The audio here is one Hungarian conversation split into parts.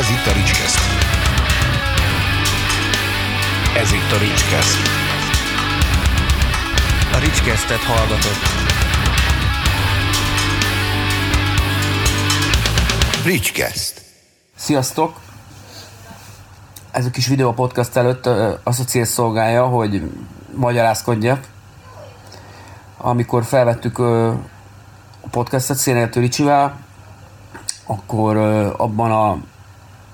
Ez itt a Ricskeszt. Ez itt a Ricskeszt. A Ricskesztet hallgatott. Ricskeszt. Sziasztok! Ez a kis videó podcast előtt ö, azt a cél szolgálja, hogy magyarázkodjak. Amikor felvettük a podcastet Széneltő Ricsivel, akkor abban a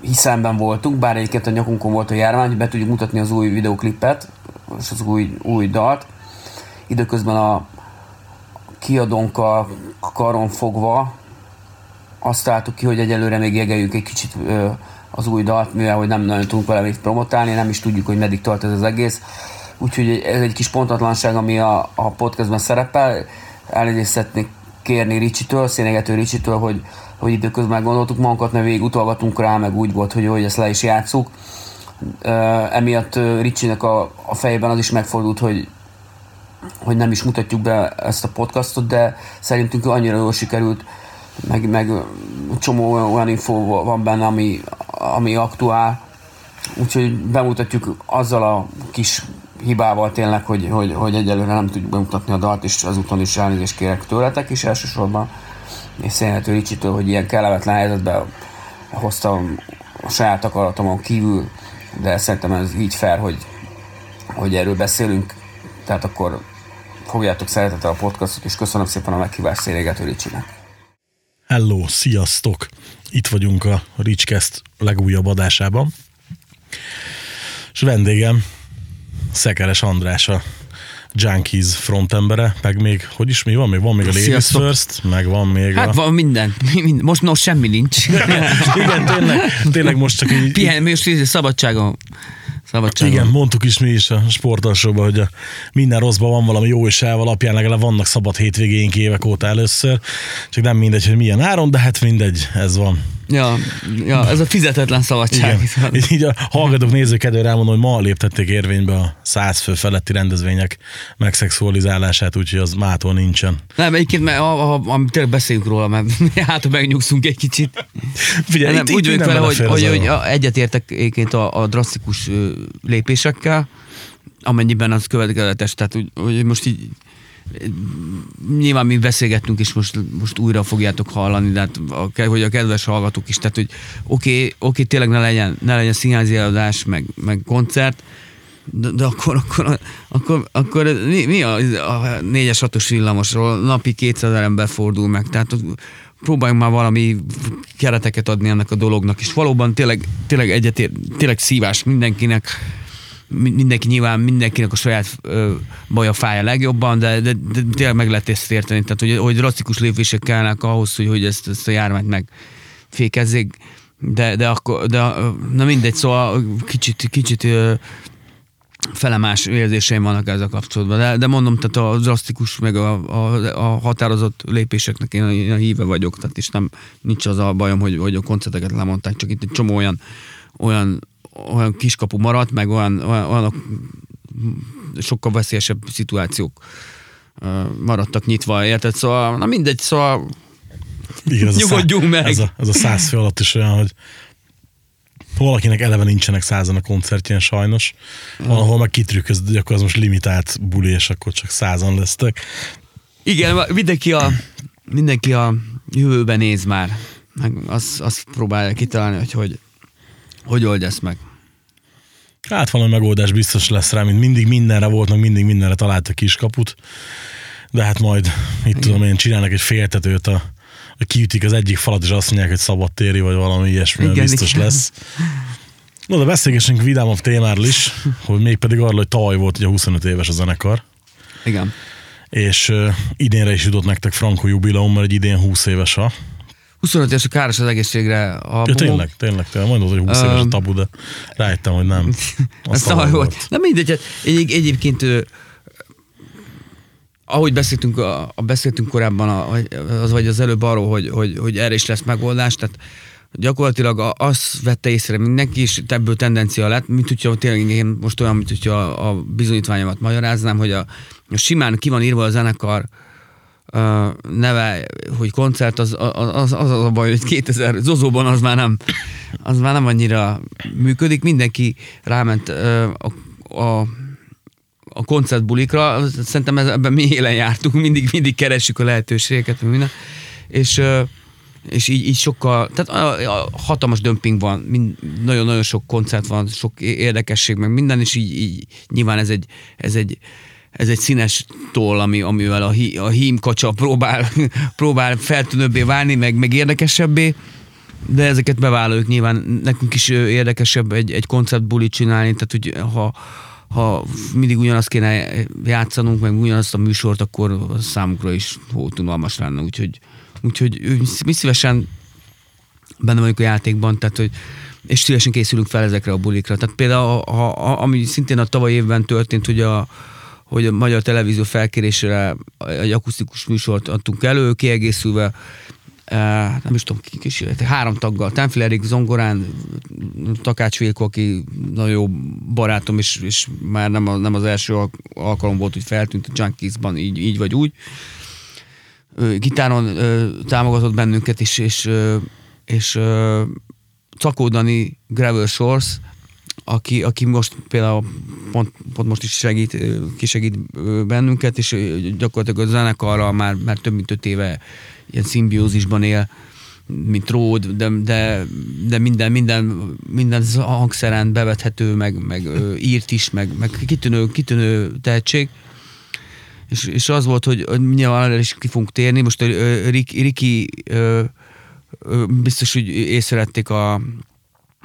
hiszemben voltunk, bár egyébként a nyakunkon volt a járvány, hogy be tudjuk mutatni az új videoklipet, és az új, új dalt. Időközben a kiadónkkal karon fogva azt találtuk ki, hogy egyelőre még jegeljük egy kicsit az új dalt, mivel hogy nem nagyon tudunk vele még promotálni, nem is tudjuk, hogy meddig tart ez az egész. Úgyhogy ez egy kis pontatlanság, ami a, a podcastban szerepel. Elnézést szeretnék kérni Ricsitől, szénegető Ricsitől, hogy, hogy időközben gondoltuk magunkat, mert végig utalgatunk rá, meg úgy volt, hogy, hogy ezt le is játszuk. Ö, emiatt Ricsinek a, a fejében az is megfordult, hogy, hogy nem is mutatjuk be ezt a podcastot, de szerintünk annyira jól sikerült, meg, meg csomó olyan, info van benne, ami, ami aktuál, úgyhogy bemutatjuk azzal a kis hibával tényleg, hogy, hogy, hogy egyelőre nem tudjuk bemutatni a dalt, és azután is elnézést kérek tőletek is elsősorban, és szénhető Ricsitől, hogy ilyen kellemetlen helyzetbe hoztam a saját akaratomon kívül, de szerintem ez így fel, hogy, hogy erről beszélünk, tehát akkor fogjátok szeretettel a podcastot, és köszönöm szépen a meghívást Szénégető Ricsinek. Hello, sziasztok! Itt vagyunk a Ricskeszt legújabb adásában. És vendégem Szekeres András a Junkies frontembere, meg még, hogy is mi van? Még van még a Ladies Sziasztok. First, meg van még Hát a... van minden. Most, most semmi nincs. Igen, tényleg, tényleg most csak így... Pihen, így szabadságon. Szabadságon. Igen, mondtuk is mi is a sportalsóban, hogy a minden rosszban van valami jó és elv alapján legalább vannak szabad hétvégéink évek óta először, csak nem mindegy, hogy milyen áron, de hát mindegy, ez van. Ja, ja, ez a fizetetlen szabadság. Igen. Így- Így a hallgatók nézők kedvére elmondom, hogy ma léptették érvénybe a 100 fő feletti rendezvények megszexualizálását, úgyhogy az mától nincsen. Nem, egyébként, mert a, a, a, tényleg beszéljünk róla, mert hát ha megnyugszunk egy kicsit. Figyelj, nem, itt- úgy vagyok vele, hogy, hogy, hogy egyetértek egyébként a, a drasztikus lépésekkel, amennyiben az következetes, tehát hogy, hogy most így nyilván mi beszélgettünk, és most, most újra fogjátok hallani, de hát a, hogy a kedves hallgatók is, tehát hogy oké, okay, oké, tényleg ne legyen, ne legyen színházi előadás, meg, meg koncert, de, de akkor, akkor, akkor, akkor mi, mi a, a 4-es 6-os villamosról? Napi 200 ezer ember fordul meg, tehát próbáljunk már valami kereteket adni ennek a dolognak, és valóban tényleg, tényleg egyetér, tényleg szívás mindenkinek, mi- mindenki nyilván mindenkinek a saját ö, baja fája legjobban, de, de, de tényleg meg lehet ezt érteni, tehát hogy, hogy drasztikus lépések kellnek ahhoz, hogy, hogy ezt, ezt a járványt megfékezzék, de, de akkor, de, na mindegy, szóval kicsit, kicsit ö, felemás érzéseim vannak ezzel kapcsolatban. De, de mondom, tehát a drasztikus, meg a, a, a határozott lépéseknek én, én a híve vagyok, tehát és nem, nincs az a bajom, hogy, hogy a koncerteket lemondták, csak itt egy csomó olyan, olyan, olyan kiskapu maradt, meg olyan, olyan, olyanok sokkal veszélyesebb szituációk maradtak nyitva, érted? Szóval, na mindegy, szóval Igen, ez a Nyugodjunk szá- meg. Ez a, ez a száz fő alatt is olyan, hogy valakinek eleve nincsenek százan a koncertjén sajnos, valahol meg kitrükköz, akkor az most limitált buli, és akkor csak százan lesztek. Igen, mindenki a, mindenki a jövőben néz már. Meg azt, azt próbálja kitalálni, hogy hogy, hogy old ezt meg. Hát valami megoldás biztos lesz rá, mint mindig mindenre volt, meg mindig mindenre találtak kiskaput, de hát majd, itt tudom én, csinálnak egy féltetőt, a, a kiütik az egyik falat, és azt mondják, hogy szabadtéri, vagy valami ilyesmi, Igen, biztos igen. lesz. No, de beszélgessünk vidámabb témáról is, hogy mégpedig arról, hogy tavaly volt ugye 25 éves a zenekar, Igen. és uh, idénre is jutott nektek Franco jubileum, mert egy idén 20 éves a. 25 éves káros az egészségre. A Ja, tényleg, tényleg, tényleg, mondod, hogy 20 éves a tabu, de rájöttem, hogy nem. Az tavaly tavaly volt. Na mindegy, hát egy, egyébként ahogy beszéltünk, a, a beszéltünk korábban, a, az vagy az előbb arról, hogy, hogy, hogy erre is lesz megoldás, tehát gyakorlatilag a- azt vette észre mindenki, és ebből tendencia lett, mint hogyha tényleg én most olyan, mint hogyha a, a bizonyítványomat magyaráznám, hogy a, a simán ki van írva a zenekar neve, hogy koncert, az az, az, az a baj, hogy 2000 Zozóban az már nem, az már nem annyira működik. Mindenki ráment a, a, a koncertbulikra, szerintem ez- ebben mi élen jártunk, mindig, mindig keressük a lehetőségeket, minden. És és így, így sokkal, tehát a, a hatalmas dömping van, nagyon-nagyon sok koncert van, sok érdekesség, meg minden, és így, így nyilván ez egy, ez egy, ez egy színes toll, ami, amivel a, hí, a hím kacsa próbál, próbál feltűnőbbé válni, meg, meg érdekesebbé, de ezeket bevállaljuk nyilván. Nekünk is érdekesebb egy, egy koncertbulit csinálni, tehát hogy ha, ha mindig ugyanazt kéne játszanunk, meg ugyanazt a műsort, akkor az számukra is hótunalmas lenne, úgyhogy, úgyhogy mi szívesen benne vagyunk a játékban, tehát hogy és szívesen készülünk fel ezekre a bulikra. Tehát például, a, a, a, ami szintén a tavaly évben történt, hogy a, hogy a magyar televízió felkérésére egy akusztikus műsort adtunk elő, kiegészülve eh, nem is tudom, ki kísérleti, három taggal, Tenfil Erik, Zongorán, Takács Vilko, aki nagyon jó barátom, és, és már nem, a, nem az első al- alkalom volt, hogy feltűnt a Junkiesban így, így vagy úgy. Gitáron támogatott bennünket is, és, és ö, Cakó Dani Gravel Shores, aki, aki most például pont, pont most is segít, kisegít bennünket, és gyakorlatilag a zenekarral már, már több mint öt éve ilyen szimbiózisban él, mint Ród, de, de, de minden, minden, minden hangszeren bevethető, meg, meg írt is, meg, meg kitűnő, kitűnő tehetség. És, és az volt, hogy nyilván erre is ki fogunk térni. Most Riki ö, biztos, hogy észrevették a,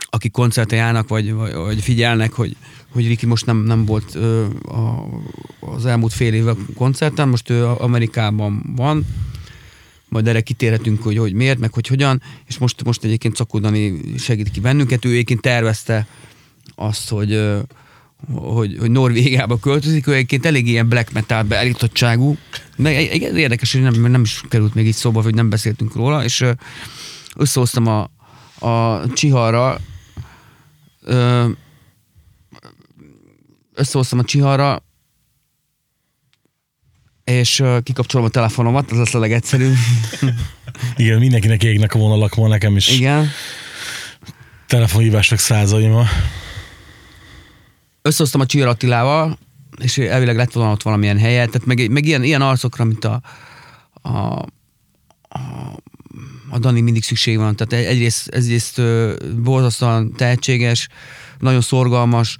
akik koncerten járnak, vagy, vagy, vagy figyelnek, hogy, hogy Riki most nem, nem volt ö, a, az elmúlt fél évben koncerten, most ő Amerikában van, majd erre kitérhetünk, hogy, hogy miért, meg hogy hogyan, és most, most egyébként Szakó Dani segít ki bennünket, ő egyébként tervezte azt, hogy, hogy, hogy Norvégiába költözik, ő egyébként elég ilyen black metal beállítottságú, de egy- egy- érdekes, hogy nem, nem is került még így szóba, hogy nem beszéltünk róla, és összehoztam a, a Csiharra, ö, összehoztam a Csiharra, és kikapcsolom a telefonomat, az lesz a legegyszerűbb. Igen, mindenkinek égnek a vonalak ma, nekem is Igen. telefonhívások százaima. összehoztam a Csiher Attilával, és elvileg lett volna ott valamilyen helye, tehát meg, meg ilyen, ilyen arcokra, mint a, a, a Dani mindig szükség van. Tehát egyrészt, egyrészt ö, borzasztóan tehetséges, nagyon szorgalmas,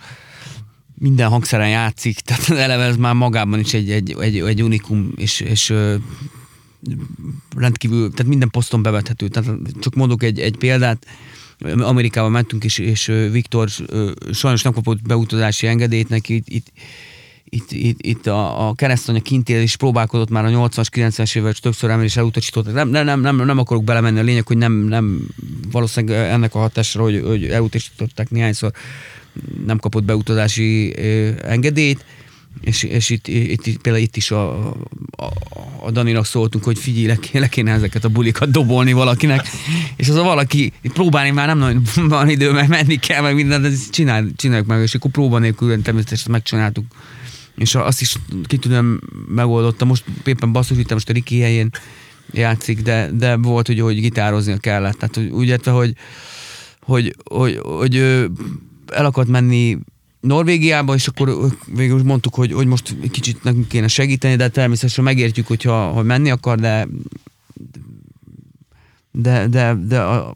minden hangszeren játszik, tehát eleve ez már magában is egy, egy, egy, egy unikum, és, és rendkívül, tehát minden poszton bevethető. Tehát csak mondok egy, egy példát, Amerikába mentünk, és, és Viktor sajnos nem kapott beutazási engedélyt neki, itt, itt, itt, itt, itt a, a keresztanya kintél is próbálkozott már a 80-as, 90-es évek, többször emel is elutasítottak. Nem, nem, nem, nem, nem akarok belemenni a lényeg, hogy nem, nem valószínűleg ennek a hatásra, hogy, hogy elutasították néhányszor, nem kapott beutazási engedélyt, és, és itt, itt, itt, például itt is a, a, a Daninak szóltunk, hogy figyelj, le, le kéne ezeket a bulikat dobolni valakinek, és az a valaki próbálni már nem nagyon van idő, mert menni kell, meg mindent, csinál, csináljuk meg, és akkor próba nélkül természetesen megcsináltuk. És azt is kitűnően megoldottam, most éppen basszus, itt most a Riki helyén játszik, de, de volt, hogy, hogy gitároznia kellett. Tehát úgy értve, hogy, hogy, hogy, hogy el akart menni Norvégiába, és akkor végül mondtuk, hogy, hogy most kicsit nekünk kéne segíteni, de természetesen megértjük, hogyha hogy menni akar, de de, de, de a,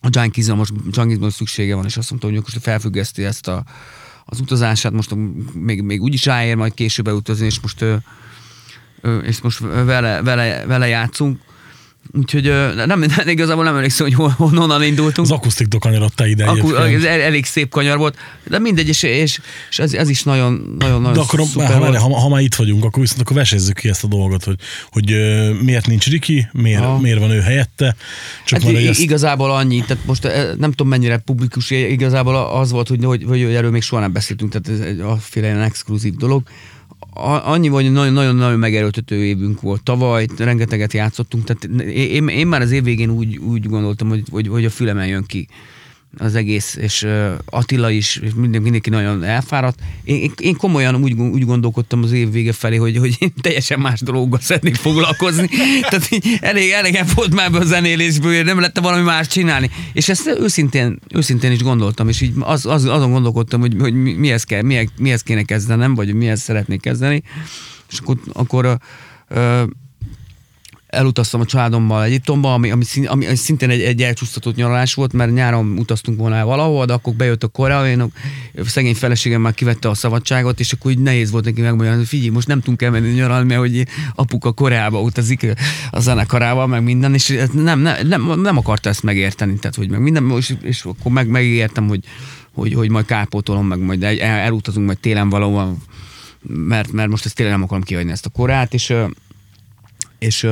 a Junkiesra most Junkiesban szüksége van, és azt mondta, hogy most felfüggeszti ezt a, az utazását, most még, még úgyis ráér majd később elutazni, és most, és most vele, vele, vele játszunk. Úgyhogy nem, nem, igazából nem emlékszem, hogy honnan indultunk. Az akusztik dokanyarodta ide egyébként. ez el- elég szép kanyar volt, de mindegy, és, és, és ez, ez, is nagyon, nagyon, nagyon De akkor, szuper ha, volt. ha, ha, már itt vagyunk, akkor viszont akkor vesézzük ki ezt a dolgot, hogy, hogy miért nincs Riki, miért, miért van ő helyette. Csak Hát már, ezt, igazából annyi, tehát most nem tudom mennyire publikus, igazából az volt, hogy, hogy, hogy erről még soha nem beszéltünk, tehát ez egy ilyen exkluzív dolog. Annyi, nagyon- nagyon-nagyon megerőltető évünk volt. Tavaly rengeteget játszottunk, tehát én, én már az év végén úgy, úgy gondoltam, hogy, hogy, hogy a fülemen jön ki. Az egész, és Attila is, és minden, mindenki nagyon elfáradt. Én, én, komolyan úgy, úgy gondolkodtam az év vége felé, hogy, hogy én teljesen más dologgal szeretnék foglalkozni. Tehát így elég, elég volt már a zenélésből, nem lett valami más csinálni. És ezt őszintén, őszintén is gondoltam, és így az, az, azon gondolkodtam, hogy, hogy mihez, kell, mihez, mihez kéne kezdenem, vagy mihez szeretnék kezdeni. És akkor, akkor uh, elutaztam a családommal Egyiptomba, ami, ami, szín- ami szintén egy, egy elcsúsztatott nyaralás volt, mert nyáron utaztunk volna el valahol, de akkor bejött a korea, én a szegény feleségem már kivette a szabadságot, és akkor így nehéz volt neki megmondani, hogy figyelj, most nem tudunk elmenni nyaralni, mert hogy apuka Koreába utazik a zenekarával, meg minden, és nem, nem, nem, nem akarta ezt megérteni, tehát hogy meg minden, és, és akkor meg, megértem, hogy, hogy, hogy majd kárpótolom, meg majd el, elutazunk majd télen valahol, mert, mert most ezt tényleg nem akarom kihagyni ezt a korát, és és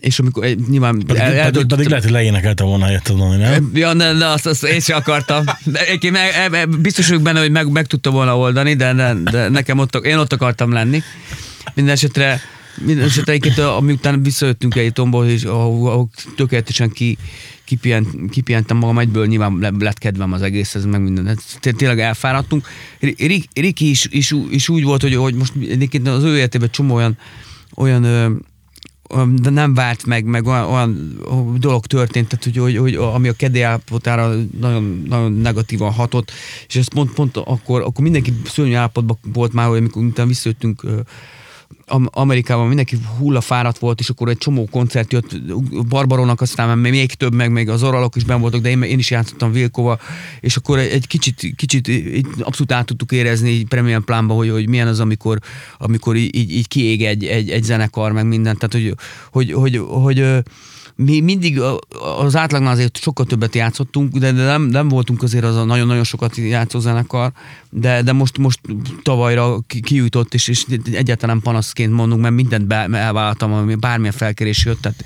és amikor nyilván Pedig, el- pedig, eldöntöttem- pedig lehet, hogy leénekelte volna helyett mondani, nem? Ja, ne, ne, azt, azt én sem akartam. De egyébként e- e- biztos vagyok benne, hogy meg, meg tudta volna oldani, de, de, de nekem ott, én ott akartam lenni. Minden esetre, minden esetre egyébként, amiután visszajöttünk egy tomból, és ahol, ahol tökéletesen ki, kipient, kipihentem magam egyből, nyilván le- lett kedvem az egészhez, meg minden. Hát té- Tényleg elfáradtunk. Rik- Riki is, is, is, úgy volt, hogy, hogy most egyébként az ő életében csomó olyan, olyan de nem vált meg, meg olyan, olyan dolog történt, tehát, hogy, hogy, hogy ami a kedély állapotára nagyon, nagyon negatívan hatott, és ez pont, pont akkor, akkor mindenki szörnyű állapotban volt már, amikor utána visszajöttünk Amerikában mindenki hullafáradt volt, és akkor egy csomó koncert jött Barbarónak, aztán még- több, meg még az oralok is ben voltak, de én, én is játszottam Vilkova, és akkor egy, kicsit, kicsit abszolút át tudtuk érezni így Premium plánba, hogy, hogy milyen az, amikor, amikor így, így kiég egy, egy, egy zenekar, meg minden, tehát hogy, hogy, hogy, hogy, hogy mi mindig az átlagnál azért sokkal többet játszottunk, de, de nem, nem voltunk azért az a nagyon-nagyon sokat játszó zenekar, de, de most, most tavalyra ki- kijutott, és, és egyáltalán panaszként mondunk, mert mindent be, elvállaltam, ami bármilyen felkérés jött, tehát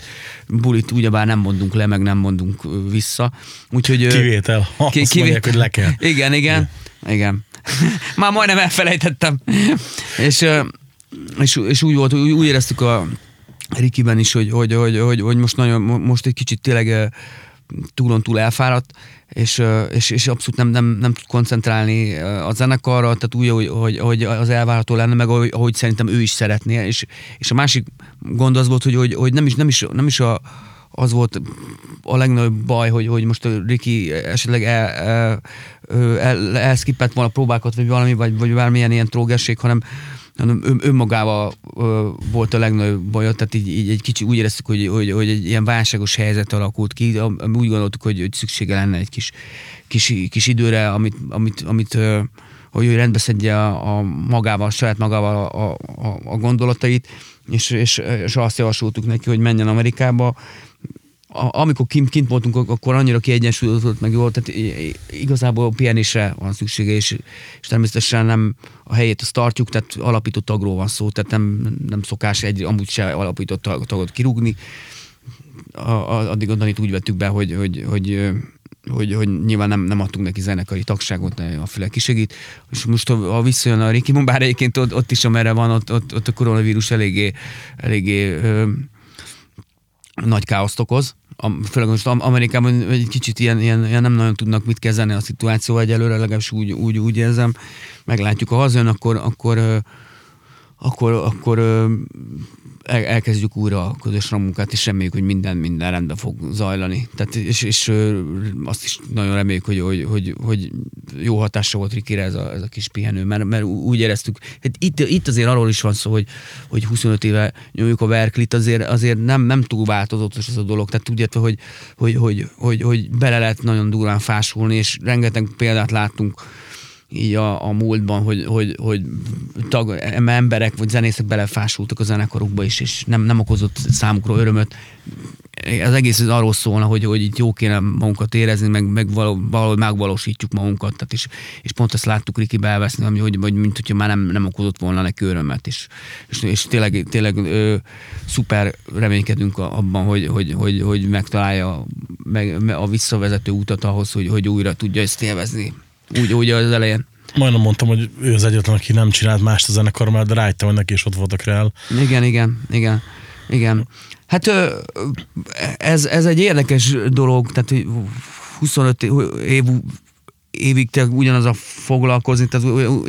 bulit ugyebár nem mondunk le, meg nem mondunk vissza. Úgyhogy, Kivétel. Ha, ki- azt mondják, hogy le kell. Igen, igen, igen. Már majdnem elfelejtettem. és, és, és úgy volt, úgy, úgy éreztük a Rikiben is, hogy, hogy, hogy, hogy, hogy most, nagyon, most egy kicsit tényleg túlon túl elfáradt, és, és, és abszolút nem, nem, nem tud koncentrálni a zenekarra, tehát úgy, hogy, hogy, hogy az elvárható lenne, meg ahogy, ahogy szerintem ő is szeretné. És, és a másik gond az volt, hogy, hogy, hogy nem is, nem is, nem is a, az volt a legnagyobb baj, hogy, hogy most Ricky esetleg el, el, el, elszkippett volna próbákat, vagy valami, vagy, vagy bármilyen ilyen trógerség, hanem, hanem ön, önmagával ö, volt a legnagyobb baj, tehát így, így egy kicsi úgy éreztük, hogy, hogy, hogy egy ilyen válságos helyzet alakult ki, am- ami úgy gondoltuk, hogy, hogy szüksége lenne egy kis, kis, kis időre, amit, amit, amit ö, hogy ő rendbeszedje a, a magával, a saját magával a, a, a gondolatait, és, és, és azt javasoltuk neki, hogy menjen Amerikába, amikor kint, kint voltunk, ak- akkor annyira kiegyensúlyozott meg jól, tehát igazából pihenésre van szüksége, és, és természetesen nem a helyét azt tartjuk, tehát alapított tagról van szó, tehát nem, nem szokás egy amúgy se alapított tag- tagot kirúgni. A, a, addig Danit úgy vettük be, hogy, hogy, hogy, hogy, hogy nyilván nem, nem adtunk neki zenekari tagságot, a füle kisegít, és most ha, visszajön a Ricky, bár egyébként ott, ott is, amerre van, ott, ott, ott a koronavírus eléggé, eléggé nagy káoszt okoz. Főleg most Am- Amerikában egy kicsit ilyen, ilyen, ilyen, nem nagyon tudnak mit kezdeni a szituáció egyelőre, legalábbis úgy, úgy, úgy érzem. Meglátjuk, ha hazajön, akkor, akkor, akkor, akkor elkezdjük újra a közös munkát, és reméljük, hogy minden, minden rendben fog zajlani. Tehát, és, és azt is nagyon reméljük, hogy, hogy, hogy, hogy jó hatása volt Rikire ez a, ez a kis pihenő, mert, mert úgy éreztük, hát itt, itt azért arról is van szó, hogy, hogy 25 éve nyomjuk a Verklit, azért, azért nem, nem túl változott ez a dolog. Tehát tudjátok, hogy, hogy, hogy, hogy, hogy bele lehet nagyon durván fásulni, és rengeteg példát láttunk így a, a múltban, hogy, hogy, hogy tag, emberek vagy zenészek belefásultak a zenekarukba is, és nem, nem okozott számukra örömöt. Az egész az arról szólna, hogy, hogy itt jó kéne magunkat érezni, meg, meg valahogy megvalósítjuk magunkat. Tehát és, és pont ezt láttuk Riki belveszni, hogy, hogy, hogy mint hogyha már nem, nem okozott volna neki örömet. És, és, és tényleg, tényleg ö, szuper reménykedünk abban, hogy, hogy, hogy, hogy megtalálja meg, a visszavezető utat ahhoz, hogy, hogy újra tudja ezt élvezni. Úgy, úgy az elején. Majdnem mondtam, hogy ő az egyetlen, aki nem csinált mást a zenekar, mert de rájöttem, hogy neki is ott voltak rá. Igen, igen, igen. Igen. Hát ez, ez egy érdekes dolog, tehát hogy 25 év, évig te ugyanaz a foglalkozni, tehát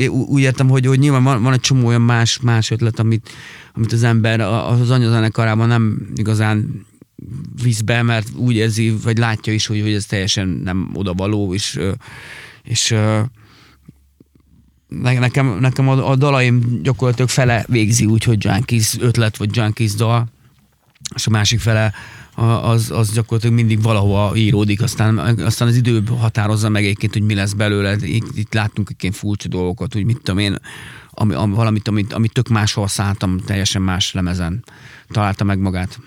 úgy értem, hogy, hogy nyilván van, van egy csomó olyan más, más ötlet, amit, amit az ember az anyazenekarában nem igazán visz be, mert úgy érzi, vagy látja is, hogy, hogy ez teljesen nem odavaló, és, ö, és nekem, nekem a, a dalaim gyakorlatilag fele végzi úgy, hogy Junkies ötlet, vagy Junkies dal, és a másik fele az, az gyakorlatilag mindig valahova íródik, aztán, aztán az idő határozza meg egyébként, hogy mi lesz belőle. Itt, itt láttunk egy furcsa dolgokat, hogy mit tudom én, ami, ami, valamit, amit, amit tök máshol szálltam, teljesen más lemezen találta meg magát.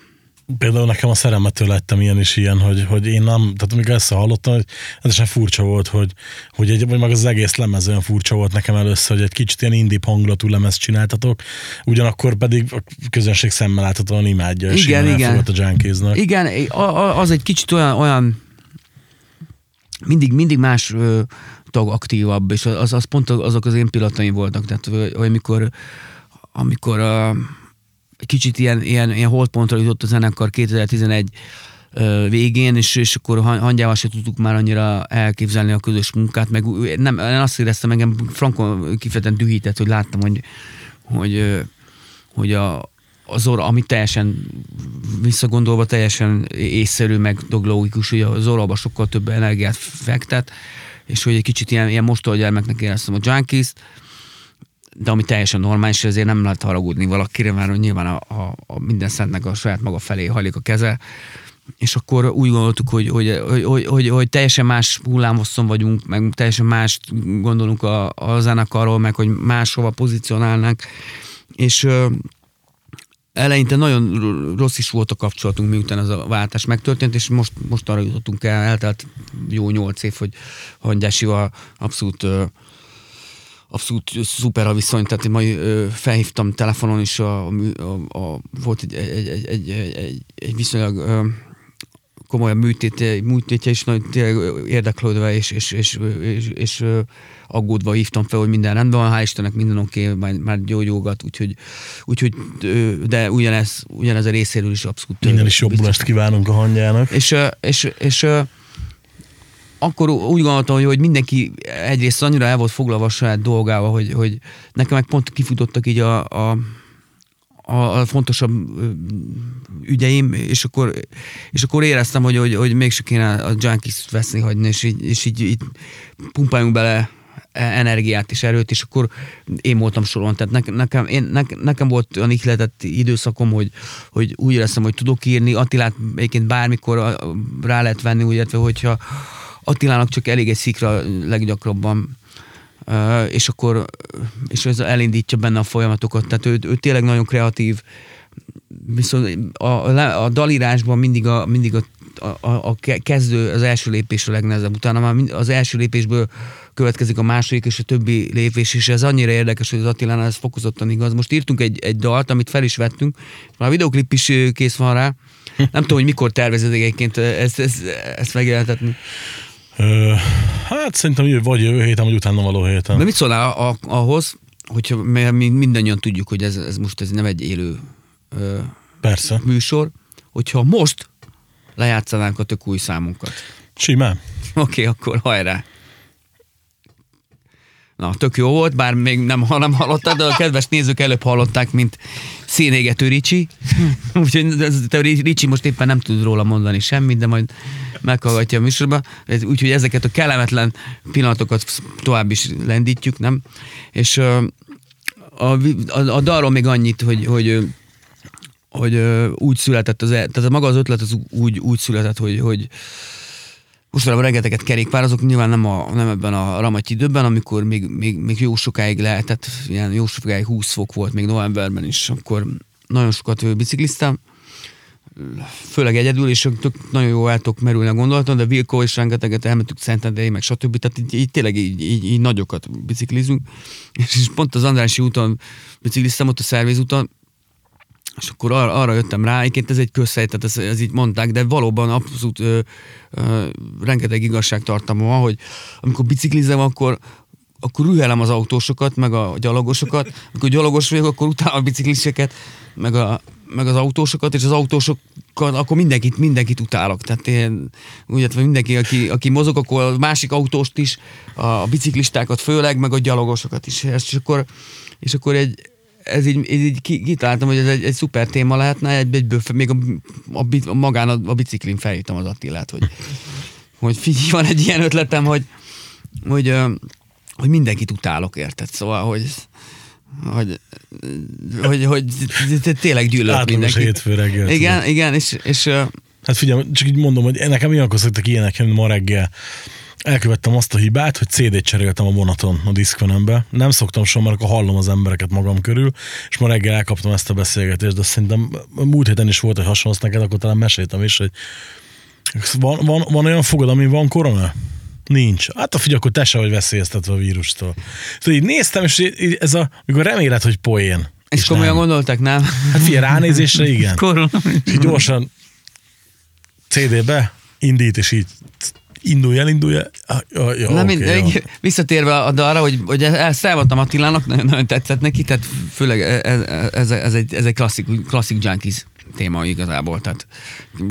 Például nekem a szerelmetől lettem ilyen is ilyen, hogy, hogy én nem, tehát amikor ezt hallottam, hogy ez sem furcsa volt, hogy, hogy egy, vagy meg az egész lemez olyan furcsa volt nekem először, hogy egy kicsit ilyen indie hangulatú lemez csináltatok, ugyanakkor pedig a közönség szemmel láthatóan imádja, és Igen, igen, a Junkiesnak. Igen, a- a- az egy kicsit olyan, olyan mindig, mindig más ö, tag aktívabb, és az, az pont azok az én pillanataim voltak, tehát amikor, amikor egy kicsit ilyen, ilyen, ilyen holdpontra jutott a zenekar 2011 ö, végén, és, és akkor Han- hangyával se tudtuk már annyira elképzelni a közös munkát, meg nem, én azt éreztem, engem frankon kifejezetten dühített, hogy láttam, hogy, hogy, hogy a, az orra, ami teljesen visszagondolva teljesen észszerű, meg logikus, hogy az orraba sokkal több energiát fektet, és hogy egy kicsit ilyen, ilyen mostolygyermeknek éreztem a junkies de ami teljesen normális, ezért nem lehet haragudni valakire, mert nyilván a, a, a minden szentnek a saját maga felé hajlik a keze, és akkor úgy gondoltuk, hogy, hogy, hogy, hogy, hogy, hogy teljesen más hullámosszon vagyunk, meg teljesen más gondolunk a, a zenekarról, meg hogy máshova pozícionálnánk, és ö, eleinte nagyon rossz is volt a kapcsolatunk, miután ez a váltás megtörtént, és most, most arra jutottunk el, eltelt jó nyolc év, hogy Hangyásival abszolút ö, abszolút szuper a viszony, tehát én majd ö, felhívtam telefonon is, a, a, a, volt egy, egy, egy, egy, egy, egy, viszonylag ö, komolyabb műtét, műtétje is nagyon tényleg érdeklődve és, és, és, és, és aggódva hívtam fel, hogy minden rendben van, hál' Istennek minden oké, okay, már, már gyógyulgat, úgyhogy, úgyhogy de ugyanez, ugyanez a részéről is abszolút Minden is jobbulást kívánunk a hangyának. és, és, és ö, akkor úgy gondoltam, hogy, mindenki egyrészt annyira el volt foglalva a saját dolgával, hogy, hogy nekem meg pont kifutottak így a, a, a, a fontosabb ügyeim, és akkor, és akkor éreztem, hogy, hogy, hogy mégse kéne a junkies veszni hagyni, és így, és így, így pumpáljunk bele energiát és erőt, és akkor én voltam soron. Tehát nekem, én, nekem, nekem volt olyan ihletett időszakom, hogy, hogy úgy éreztem, hogy tudok írni, Attilát egyébként bármikor rá lehet venni, úgy értve, hogyha Attilának csak elég egy szikra leggyakrabban és akkor és ez elindítja benne a folyamatokat. Tehát ő, ő tényleg nagyon kreatív, viszont a, a, dalírásban mindig a, mindig a, a, a ke- kezdő, az első lépés a legnehezebb. Utána már az első lépésből következik a második és a többi lépés, és ez annyira érdekes, hogy az Attilánál ez fokozottan igaz. Most írtunk egy, egy dalt, amit fel is vettünk, már a videoklip is kész van rá. Nem tudom, hogy mikor tervezed egyébként ezt, ezt, ezt megjelentetni. Ö, hát szerintem jövő, vagy jövő héten, vagy utána való héten. De mit szólnál a- ahhoz, hogyha mert mi mindannyian tudjuk, hogy ez, ez most ez nem egy élő ö, Persze. műsor, hogyha most lejátszanánk a tök új számunkat. Simán. Oké, okay, akkor hajrá! Na, tök jó volt, bár még nem, ha nem hallottad, de a kedves nézők előbb hallották, mint szénégető Ricsi. Úgyhogy te Ricsi most éppen nem tud róla mondani semmit, de majd meghallgatja a műsorban. Ez- Úgyhogy ezeket a kellemetlen pillanatokat tovább is lendítjük, nem? És a, a, a dalról még annyit, hogy, hogy hogy úgy született az, e- tehát maga az ötlet az úgy, úgy született, hogy, hogy mostanában rengeteget kerékpározok, nyilván nem, a, nem ebben a ramatyi időben, amikor még, még, még jó sokáig lehetett, ilyen jó sokáig 20 fok volt, még novemberben is, akkor nagyon sokat bicikliztem, főleg egyedül, és tök nagyon jó el tudok merülni a gondolaton, de Vilko és rengeteget elmentük Szentendrei, meg stb. Tehát így, így tényleg így, így, így, nagyokat biciklizünk. És, és pont az Andrási úton bicikliztem, ott a szervéz úton, és akkor arra, arra jöttem rá, egyébként ez egy közhely, tehát ez, ez így mondták, de valóban abszolút ö, ö, rengeteg igazságtartalma van, hogy amikor biciklizem, akkor akkor rühelem az autósokat, meg a gyalogosokat, amikor gyalogos vagyok, akkor utálom a bicikliseket, meg, a, meg az autósokat, és az autósok akkor, mindenkit, mindenkit utálok. Tehát én, úgy értem, mindenki, aki, aki mozog, akkor a másik autóst is, a biciklistákat főleg, meg a gyalogosokat is. És akkor, és akkor egy, ez így, ez így ki- kitaláltam, hogy ez egy, egy szuper téma lehetne, egy, egyből még a, a, bi- magán a, a biciklin felhívtam az Attilát, hogy, hogy figyelj, van egy ilyen ötletem, hogy, hogy, hogy mindenkit utálok, érted? Szóval, hogy hogy, hogy, hogy tényleg gyűlölök mindenkit. hétfő reggel, Igen, igen, és, és Hát figyelj, csak így mondom, hogy nekem ilyenkor szoktak ilyenek jönni ma reggel. Elkövettem azt a hibát, hogy CD-t cseréltem a vonaton a diszkvenembe. Nem szoktam soha, mert akkor hallom az embereket magam körül, és ma reggel elkaptam ezt a beszélgetést, de szerintem múlt héten is volt egy hasonló, neked akkor talán meséltem is, hogy van, van, van olyan fogad, ami van korona? Nincs. Hát a figyelj, akkor te se vagy veszélyeztetve a vírustól. Szóval így néztem, és így- ez a, mikor reméled, hogy poén. és komolyan nem. gondoltak, nem? Hát figyelj, ránézésre igen. Korona. És így gyorsan CD-be indít, és így indulj el, indulj el. Ah, Ja, ja, Na, oké, mind, jó. visszatérve a dalra, hogy, hogy ezt elmondtam Attilának, nagyon, nagyon tetszett neki, tehát főleg ez, ez, ez, egy, ez egy klasszik, klasszik junkies téma igazából, tehát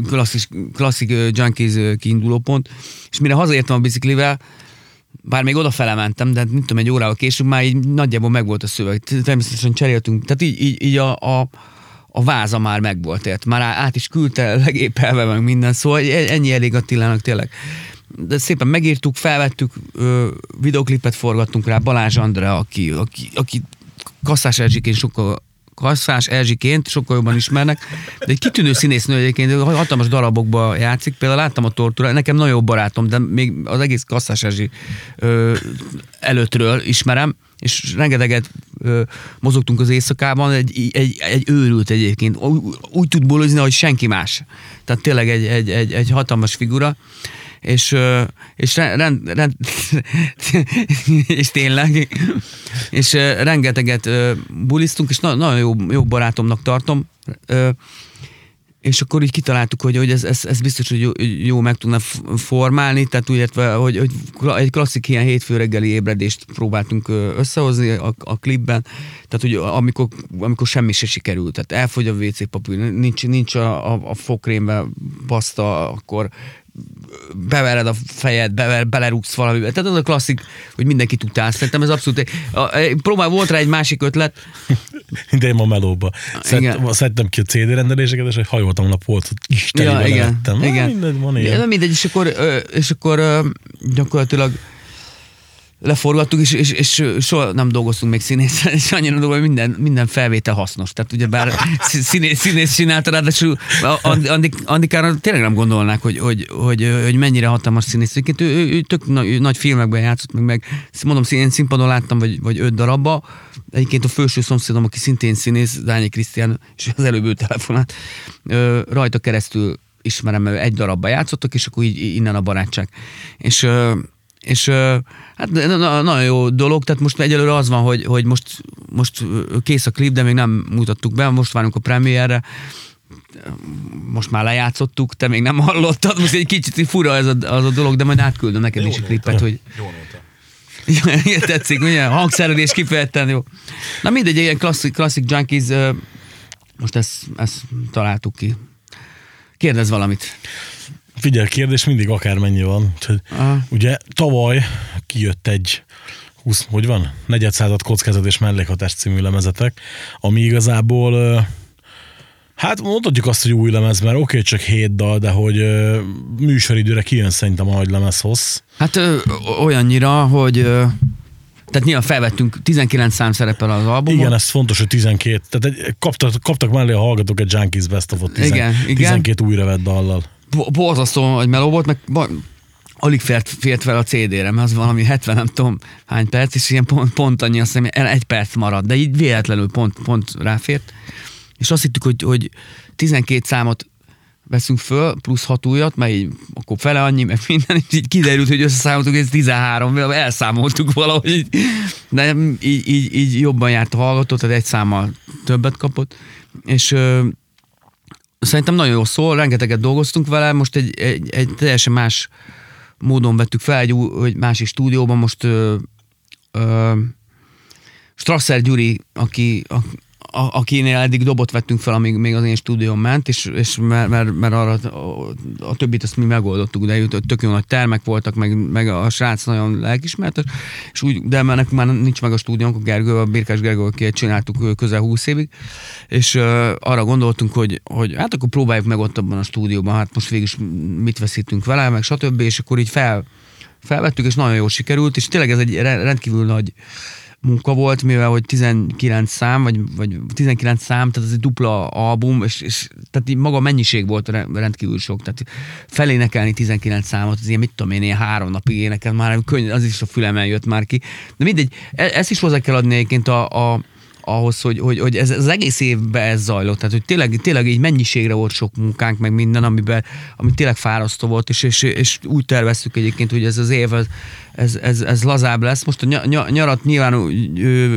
klasszik, klasszik junkies kiinduló pont, és mire hazaértem a biciklivel, bár még odafele mentem, de nem tudom, egy órával később már így nagyjából megvolt a szöveg. Természetesen cseréltünk, tehát így, így, így a, a, a váza már megvolt, ért. már át is küldte legépelve meg minden, szóval e- ennyi elég Attilának tényleg. De szépen megírtuk, felvettük, ö, videoklipet forgattunk rá, Balázs Andrea, aki, aki, aki Kasszás Erzsiként sokkal Kasszás Erzsiként sokkal jobban ismernek, de egy kitűnő színésznő egyébként, hatalmas darabokba játszik, például láttam a tortúra, nekem nagyon jó barátom, de még az egész Kasszás Erzsi ö, előttről ismerem, és rengeteget ö, mozogtunk az éjszakában, egy, egy, egy őrült egyébként, úgy, úgy tud bolozni, hogy senki más. Tehát tényleg egy, egy, egy, egy hatalmas figura, és, és, rend, rend, és tényleg, és rengeteget bulisztunk, és na, nagyon jó, jó barátomnak tartom, és akkor így kitaláltuk, hogy, hogy ez, ez, ez biztos, hogy jó, jó meg tudna formálni, tehát úgy értve, hogy, hogy egy klasszik ilyen hétfő reggeli ébredést próbáltunk összehozni a, a klipben, tehát hogy amikor, amikor semmi se sikerült, tehát elfogy a WC papír, nincs, nincs a, a, a fokrémbe paszta, akkor bevered a fejed, bever, belerúgsz valamivel. Tehát az a klasszik, hogy mindenkit utálsz. Szerintem ez abszolút... A, próbál, volt rá egy másik ötlet, De én ma melóba. Szedtem, szedtem ki a CD rendeléseket, és hajoltam a polcot, Isten ja, igen, lettem. igen. Mindegy, van Ja, ilyen. de mindegy, és akkor, és akkor gyakorlatilag leforgattuk, és, és, és soha nem dolgoztunk még színésszel, és annyira dolgoztunk, hogy minden, minden felvétel hasznos. Tehát ugye bár színész, színész csinálta, ráadásul Andi- Andi- Andikára tényleg nem gondolnák, hogy, hogy, hogy, hogy mennyire hatalmas színész. Ő, ő, ő tök nagy, ő nagy filmekben játszott, meg, meg mondom, én színpadon láttam, vagy, vagy öt darabba. Egyébként a felső szomszédom, aki szintén színész, Dányi Krisztián, és az előbb ő telefonált, ö, rajta keresztül ismerem, egy darabba játszottak, és akkor így innen a barátság. És és hát na- na- nagyon jó dolog, tehát most egyelőre az van, hogy, hogy most, most kész a klip, de még nem mutattuk be, most várunk a premierre, most már lejátszottuk, te még nem hallottad, most egy kicsit fura ez a, az a dolog, de majd átküldöm neked is a klipet, hogy Ja, tetszik, ugye? Hangszerelés kifejezetten jó. Na mindegy, ilyen klasszik, klasszik junkies, most ezt, ezt találtuk ki. Kérdez valamit. Figyelj, kérdés mindig akármennyi van. Úgyhogy, Aha. ugye tavaly kijött egy 20, hogy van? Negyedszázad kockázat és mellékhatás című lemezetek, ami igazából Hát mondhatjuk azt, hogy új lemez, mert oké, okay, csak hét dal, de hogy ö, műsoridőre kijön szerintem a nagy lemez hossz. Hát ö, olyannyira, hogy ö, tehát nyilván felvettünk, 19 szám szerepel az albumon. Igen, ez fontos, hogy 12, tehát egy, kaptak, kaptak mellé a hallgatók egy Junkies Best of 10, Igen, igen. 12 újra vett dallal. Bo- borzasztó, hogy meló volt, meg alig fért, fért fel a CD-re, mert az valami 70 nem tudom hány perc, és ilyen pont, pont annyi, azt hiszem, egy perc maradt, de így véletlenül pont, pont ráfért. És azt hittük, hogy, hogy 12 számot veszünk föl, plusz 6 újat, mert így akkor fele annyi, meg minden, és így kiderült, hogy összeszámoltuk, ez 13, elszámoltuk valahogy, de így, így, így jobban járt a hallgató, tehát egy számmal többet kapott, és szerintem nagyon jó szól, rengeteget dolgoztunk vele, most egy, egy, egy teljesen más módon vettük fel, egy egy másik stúdióban, most ö, ö, Strasser Gyuri, aki, a, a, akinél eddig dobot vettünk fel, amíg még az én stúdióm ment, és, és mert, mert, mert arra a, a, többit azt mi megoldottuk, de jut- tök jó nagy termek voltak, meg, meg a srác nagyon lelkismert, és úgy, de mert nekünk már nincs meg a stúdiónk, a Gergő, a Birkás Gergő, aki csináltuk közel 20 évig, és uh, arra gondoltunk, hogy, hogy hát akkor próbáljuk meg ott abban a stúdióban, hát most végig mit veszítünk vele, meg stb. És akkor így fel, felvettük, és nagyon jól sikerült, és tényleg ez egy re- rendkívül nagy munka volt, mivel hogy 19 szám, vagy, vagy 19 szám, tehát ez egy dupla album, és, és tehát így maga a mennyiség volt re- rendkívül sok, tehát felénekelni 19 számot, az ilyen, mit tudom én, ilyen három napig énekel, már könny, az is a fülemen jött már ki. De mindegy, e- ezt is hozzá kell adni egyébként a, a ahhoz, hogy, hogy, hogy ez, az egész évben ez zajlott. Tehát, hogy tényleg, tényleg így mennyiségre volt sok munkánk, meg minden, amiben, ami tényleg fárasztó volt, és, és, és úgy terveztük egyébként, hogy ez az év, ez, ez, ez, lazább lesz. Most a ny- ny- nyarat nyilván ö, ö,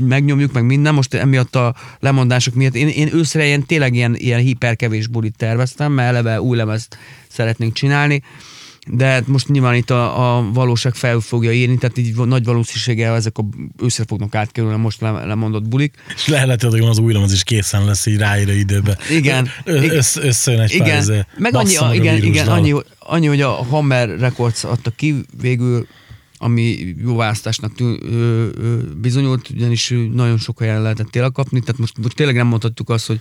megnyomjuk, meg minden, most emiatt a lemondások miatt. Én, én őszre ilyen, tényleg ilyen, ilyen hiperkevés bulit terveztem, mert eleve új lemezt szeretnénk csinálni de hát most nyilván itt a, a valóság fel fogja írni, tehát így nagy valószínűséggel ezek a őszre fognak átkerülni a most le- lemondott bulik. És lehet, hogy az új lemez is készen lesz így ráírő időben. Igen. Ö- össz, összejön egy pár Igen, izé meg annyi, a igen, igen annyi, annyi, hogy a Hammer Records adta ki végül, ami jó választásnak tű, ö, ö, bizonyult, ugyanis nagyon sok helyen lehetett tényleg kapni, tehát most, most tényleg nem mondhatjuk azt, hogy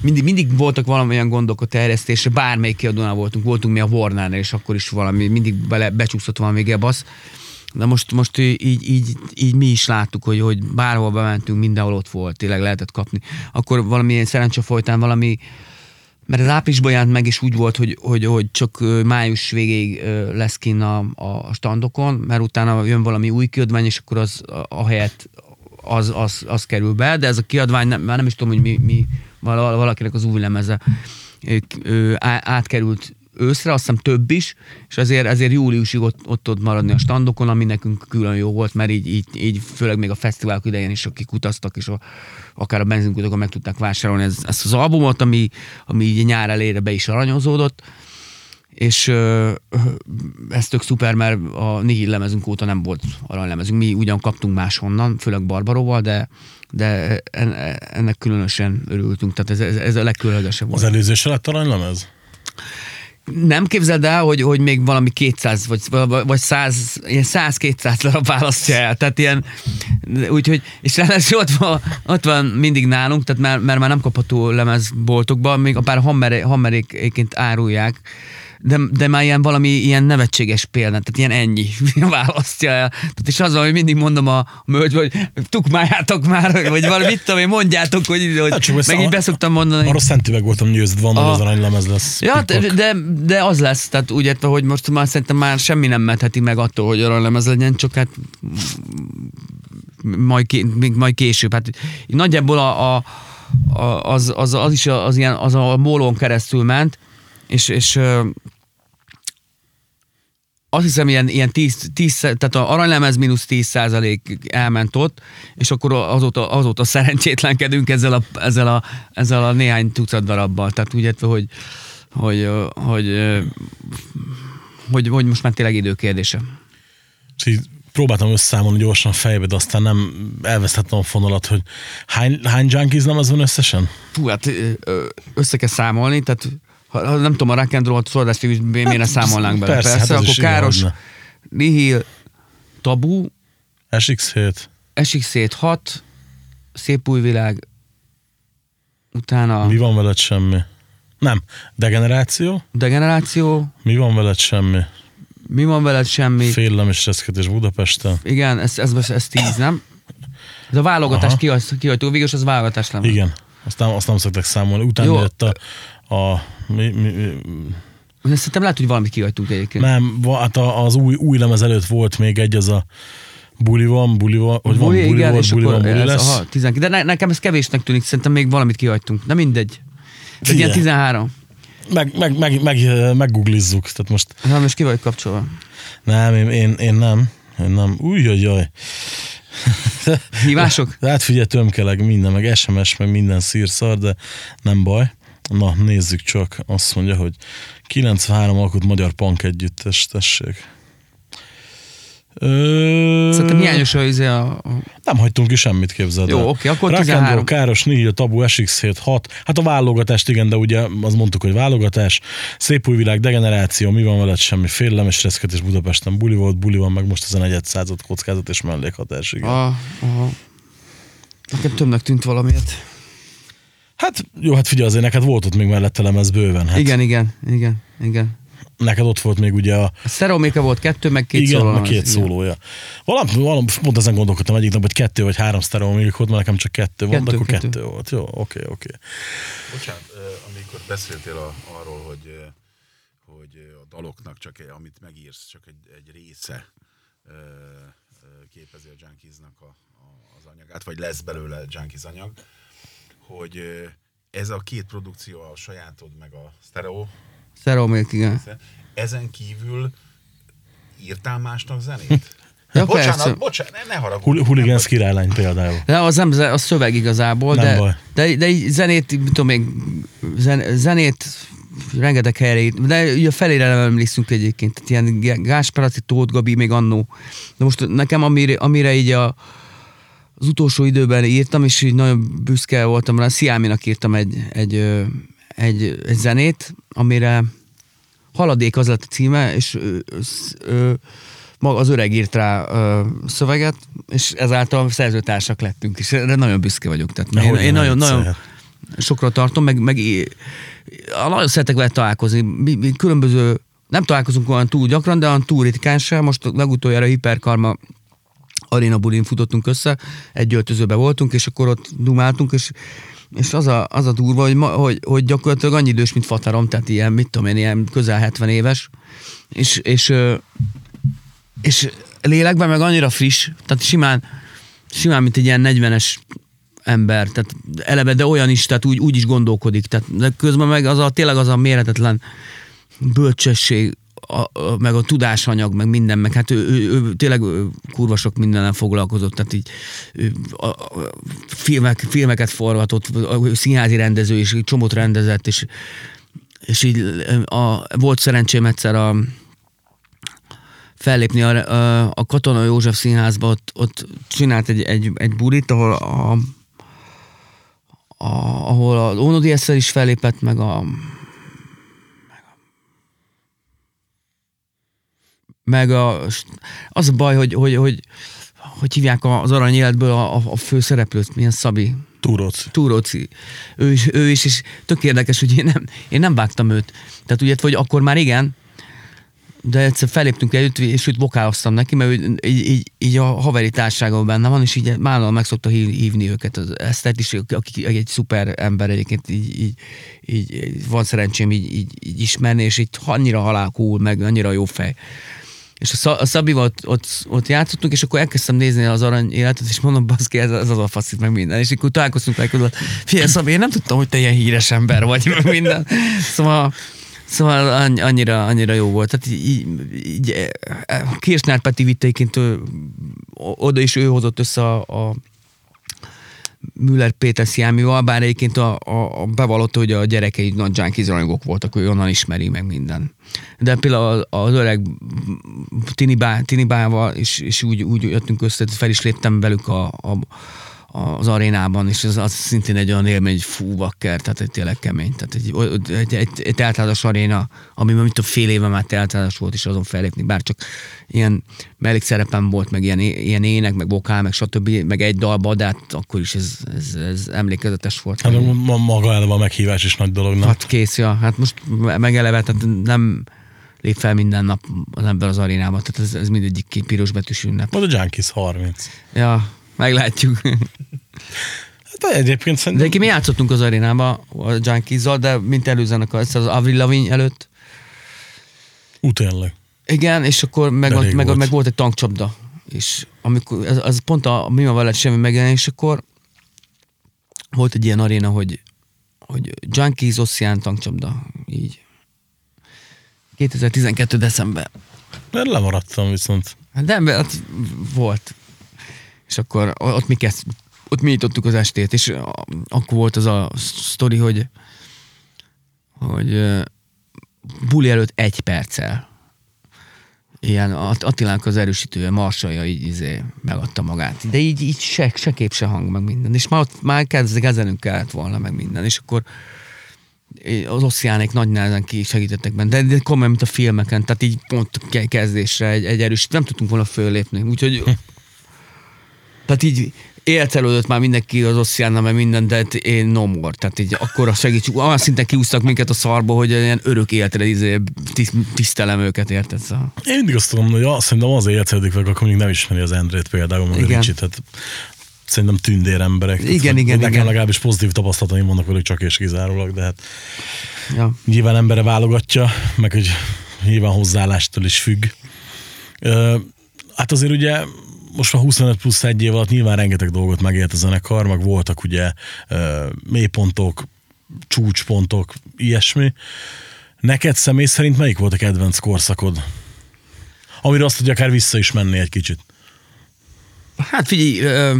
mindig, mindig voltak valamilyen gondok a terjesztésre, bármelyik kiadónál voltunk, voltunk mi a warner és akkor is valami, mindig bele, becsúszott valami gebasz. De most, most így, így, így, mi is láttuk, hogy, hogy bárhol bementünk, mindenhol ott volt, tényleg lehetett kapni. Akkor valami szerencse folytán valami, mert az áprilisban jelent meg, és úgy volt, hogy, hogy, hogy csak május végéig lesz kinn a, a standokon, mert utána jön valami új kiadvány, és akkor az a, a helyet az, az, az kerül be, de ez a kiadvány, nem, már nem is tudom, hogy mi, mi vala- valakinek az új lemeze. Átkerült őszre, azt hiszem több is, és ezért, ezért júliusig ott, ott tud maradni a standokon, ami nekünk külön jó volt, mert így, így, így főleg még a fesztiválok idején is, akik utaztak, és a, akár a benzinkutakon meg tudták vásárolni. Ez, ezt az albumot, ami, ami így nyár elére be is aranyozódott, és ö, ez tök szuper, mert a Nihil lemezünk óta nem volt aranylemezünk. Mi ugyan kaptunk máshonnan, főleg Barbaróval, de, de en- ennek különösen örültünk, tehát ez, ez, ez a legkülönlegesebb volt. Az előző se lett aranylemez? Nem képzeld el, hogy, hogy még valami 200 vagy, vagy 100, ilyen 100-200 darab választja el. Tehát ilyen, úgyhogy, és ráadásul ott van, ott van mindig nálunk, tehát mert, mert már nem kapható lemezboltokban, még a pár hammer, hammeréként árulják, de, de már ilyen valami ilyen nevetséges példa, tehát ilyen ennyi választja el. Tehát és az hogy mindig mondom a mölgy, hogy tukmáljátok már, vagy valami, mit tudom én, mondjátok, hogy, hogy Hát csak meg a- így beszoktam mondani. Arra szentűveg voltam győződve, van, hogy A- az aranylemez lesz. Ja, de, Pikpak. de, de az lesz, tehát úgy értve, hogy most már szerintem már semmi nem mentheti meg attól, hogy aranylemez legyen, csak hát majd, majd később. Hát nagyjából a, a, a, az, az, az, is az, ilyen, az a mólón keresztül ment, és, és azt hiszem ilyen, ilyen 10, 10, tehát a aranylemez mínusz 10 százalék elment ott, és akkor azóta, azóta szerencsétlenkedünk ezzel a, ezzel, a, ezzel a néhány tucat darabbal. Tehát úgy értve, hogy, hogy, hogy, hogy, hogy most már tényleg időkérdése. Próbáltam összeszámolni gyorsan fejbe, de aztán nem elvesztettem a fonalat, hogy hány, hány junkies nem az van összesen? Fú, hát össze kell számolni, tehát nem tudom, a rock and roll szordás végül miért ne számolnánk bele. persze, Persze, hát akkor Káros. Nihil, Tabu, SX7, SX7 6, Szép új világ, utána mi van veled semmi? Nem, degeneráció, Degeneráció, mi van veled semmi? mi van veled semmi. Félelem és reszketés Budapesten. Igen, ez, ez, ez, ez tíz, nem? Ez a válogatás kihagytó, végül az válogatás nem. Igen, azt nem, azt nem szokták számolni. Utána Jó. jött a, a mi, mi, mi, De szerintem lehet, hogy valamit kihagytunk egyébként. nem, hát az új, új lemez előtt volt még egy, az a buli van, buli van, hogy van, buli igen, volt, és buli van, buli ez, lesz. aha, 12. De ne, nekem ez kevésnek tűnik, szerintem még valamit kihagytunk. De mindegy. De ilyen 13. Meg, meg, meg, meg, meggooglizzuk, tehát most Na, most ki vagy kapcsolva? nem, én, én, én nem, én nem, újjajjaj. Hívások? Hát figyelj, tömkeleg minden, meg SMS, meg minden szírszar, de nem baj. Na, nézzük csak. Azt mondja, hogy 93 alkot magyar punk együttes, tessék. Ö... Szerintem hiányos a, izé a, Nem hagytunk ki semmit, képzeld Jó, el. oké, akkor Rock and 13. Roll, Káros, Nihil, Tabu, SX7, 6. Hát a válogatást, igen, de ugye az mondtuk, hogy válogatás. Szép új világ, degeneráció, mi van veled, semmi félelem, és reszketés Budapesten buli volt, buli van, meg most ez a negyed század kockázat és mellékhatás, igen. a, a Nekem többnek tűnt valamiért. Hát jó, hát figyelj, azért neked volt ott még mellette lemez bőven. Hát Igen, igen, igen, igen. Neked ott volt még ugye a A Szeroméka volt kettő, meg két igen, szóló. meg két szólója. Valami, valami, pont ezen gondolkodtam egyik nap, hogy kettő vagy három sztereó még volt, mert nekem csak kettő, volt, de Kettő, akkor kettő. kettő. volt. Jó, oké, oké. Bocsánat, ö, amikor beszéltél a, arról, hogy, hogy a daloknak csak egy, amit megírsz, csak egy, egy része képezi a Junkiesnak a, a, az anyagát, vagy lesz belőle Junkies anyag, hogy ez a két produkció, a sajátod meg a stereo, Szeromék, igen. ezen kívül írtál másnak zenét? Ja, bocsánat, persze. bocsánat, ne, ne haragudj. Hul- Hooligans királylány például. De az nem a szöveg igazából, Nem de, baj. de, de, zenét, mit tudom én, zen, zenét rengeteg helyre írt, de ugye felére nem emlékszünk egyébként, tehát ilyen Gá- Gáspáraci, Tóth Gabi még annó. De most nekem amire, amire így a, az utolsó időben írtam, és így nagyon büszke voltam rá, Sziáminak írtam egy, egy, egy, egy zenét, amire Haladék az lett a címe, és maga az öreg írt rá ö, szöveget, és ezáltal szerzőtársak lettünk, és erre nagyon büszke vagyok. Tehát Na, én, én nagyon, nagyon sokra tartom, meg, meg nagyon szeretek vele találkozni. Mi, mi különböző, nem találkozunk olyan túl gyakran, de olyan túl ritkán sem. Most legutoljára a Hiperkarma Arena Bulin futottunk össze, egy öltözőbe voltunk, és akkor ott dumáltunk, és és az a, az a durva, hogy, ma, hogy, hogy gyakorlatilag annyi idős, mint Fatarom, tehát ilyen, mit tudom én, ilyen közel 70 éves, és, és, és lélekben meg annyira friss, tehát simán, simán, mint egy ilyen 40-es ember, tehát eleve, de olyan is, tehát úgy, úgy is gondolkodik, tehát de közben meg az a, tényleg az a méretetlen bölcsesség, a, meg a tudásanyag, meg minden, meg hát ő, ő, ő tényleg kurva sok mindennel foglalkozott, tehát így ő, a, a, filmek, filmeket forgatott, színházi rendező, egy csomót rendezett, és, és így a, volt szerencsém egyszer a, fellépni a, a, a Katona József színházba, ott, ott csinált egy, egy, egy bulit, ahol a, a, ahol az Ono ds is fellépett, meg a meg a, az a baj, hogy, hogy, hogy, hogy hívják az arany életből a, a, a fő szereplőt, milyen Szabi, Túróci. Túróci. Ő is, ő is, és tök érdekes, hogy én nem, én nem vágtam őt. Tehát ugye, hogy akkor már igen, de egyszer feléptünk együtt, és őt bokáloztam neki, mert ő, így, így, így, a haveri társágban benne van, és így már meg szokta hív, hívni őket, az Esztert is, aki egy szuper ember egyébként, így, így, így, van szerencsém így, így, így ismerni, és így annyira halál cool, meg annyira jó fej. És a, Sza- a Szabival ott, ott, ott játszottunk, és akkor elkezdtem nézni az arany életet, és mondom, baszki, ez, ez az a faszit, meg minden. És akkor találkoztunk meg, hogy figyelj, Szabi, én nem tudtam, hogy te ilyen híres ember vagy, meg minden. Szóval, Szóval anny- annyira, annyira jó volt. Tehát így, így, így Kirsnár Peti vittéként oda is ő hozott össze a, a Müller Péter Sziámival, bár egyébként a, a, a bevallotta, hogy a gyerekei nagy rajongók voltak, ő onnan ismeri meg minden. De például az öreg Tinibá, Tinibával is, is úgy, úgy jöttünk össze, fel is léptem velük a, a, az arénában, és az, az szintén egy olyan élmény, hogy fú, bakker, tehát egy tényleg kemény. Tehát egy, egy, egy, egy teltházas aréna, ami mint a fél éve már teltházas volt, és azon fellépni, bár csak ilyen mellékszerepem volt, meg ilyen, ilyen ének, meg vokál, meg stb., meg egy dalba, de hát akkor is ez, ez, ez emlékezetes volt. Hát ma- maga eleve a meghívás is nagy dolog, nem? Hát kész, ja. Hát most megeleve, tehát nem lép fel minden nap az ember az arénába, tehát ez, ez mindegyik piros betűs ünnep. Majd a Junkies 30. Ja, meglátjuk. Hát egyébként De szerintem... egyébként mi játszottunk az arénába a junkies de mint előzenek az, Avril Lavigne előtt. Ú, tényleg. Igen, és akkor meg, De meg, volt. meg volt egy tankcsapda. És amikor, ez, az pont a mi van veled semmi megjelenésekor volt egy ilyen aréna, hogy, hogy Junkies Ocean tankcsapda. Így. 2012. december. Mert lemaradtam viszont. De hát volt. És akkor ott mi kezd, ott mi nyitottuk az estét, és akkor volt az a sztori, hogy hogy buli előtt egy perccel ilyen Att- Attilának az erősítője, Marsalja így izé, megadta magát. De így, így se, se kép, se hang, meg minden. És már, ott, már kezd, kezelnünk kellett volna, meg minden. És akkor az oszciánék nagy nehezen ki segítettek benne, de, de komolyan, mint a filmeken, tehát így pont ke- kezdésre egy, egy erős, nem tudtunk volna föllépni, úgyhogy tehát így éltelődött már mindenki az oszciánnal, meg minden, de én no more. Tehát így akkor a segítség, olyan szinten kiúztak minket a szarba, hogy ilyen örök életre izé, tiszt, tisztelem őket, érted? Szóval. Én mindig azt mondom, hogy azt szerintem az értődik meg, akkor még nem ismeri az Endrét például, meg Igen. Ricsit, tehát szerintem tündér emberek. Igen, Tehát, igen, Nekem igen. legalábbis pozitív tapasztalataim vannak velük csak és kizárólag, de hát Ja. nyilván embere válogatja, meg hogy nyilván hozzáállástól is függ. Hát azért ugye most már 25 plusz egy év alatt nyilván rengeteg dolgot megélt a zenekar, meg voltak ugye mélypontok, csúcspontok, ilyesmi. Neked személy szerint melyik volt a kedvenc korszakod? Amire azt, hogy akár vissza is menni egy kicsit. Hát figyelj,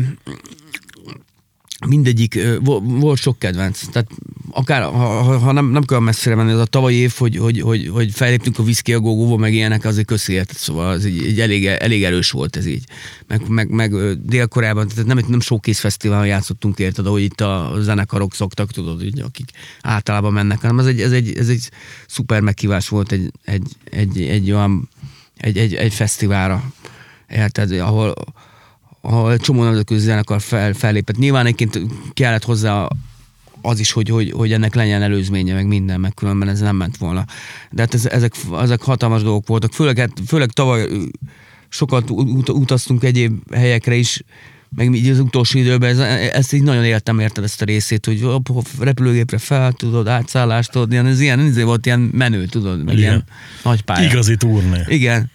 mindegyik, volt sok kedvenc. Tehát akár, ha, ha, nem, nem kell messzire menni, az a tavalyi év, hogy, hogy, hogy, hogy felléptünk a Whisky a Gogóba, meg ilyenek, azért köszi érted, szóval az egy, egy elég, elég, erős volt ez így. Meg, meg, meg ö, Dél-Koreában, tehát nem, nem showcase fesztiválon játszottunk, érted, ahogy itt a zenekarok szoktak, tudod, így, akik általában mennek, hanem ez egy, ez egy, ez egy szuper meghívás volt egy, egy, egy, egy olyan, egy, egy, egy fesztiválra, érted, ahol, egy csomó nemzetközi zenekar fel, fellépett. Nyilván egyébként kellett hozzá az is, hogy, hogy, hogy ennek legyen előzménye, meg minden, meg különben ez nem ment volna. De hát ez, ezek, ezek hatalmas dolgok voltak. Főleg, hát, főleg tavaly sokat ut- utaztunk egyéb helyekre is, meg így az utolsó időben, ez, ezt így nagyon éltem, érted ezt a részét, hogy hopp, repülőgépre fel, tudod, átszállást, tudod, ilyen, ez ilyen, ez volt ilyen menő, tudod, meg Igen. ilyen nagy pálya. Igazi turné. Igen.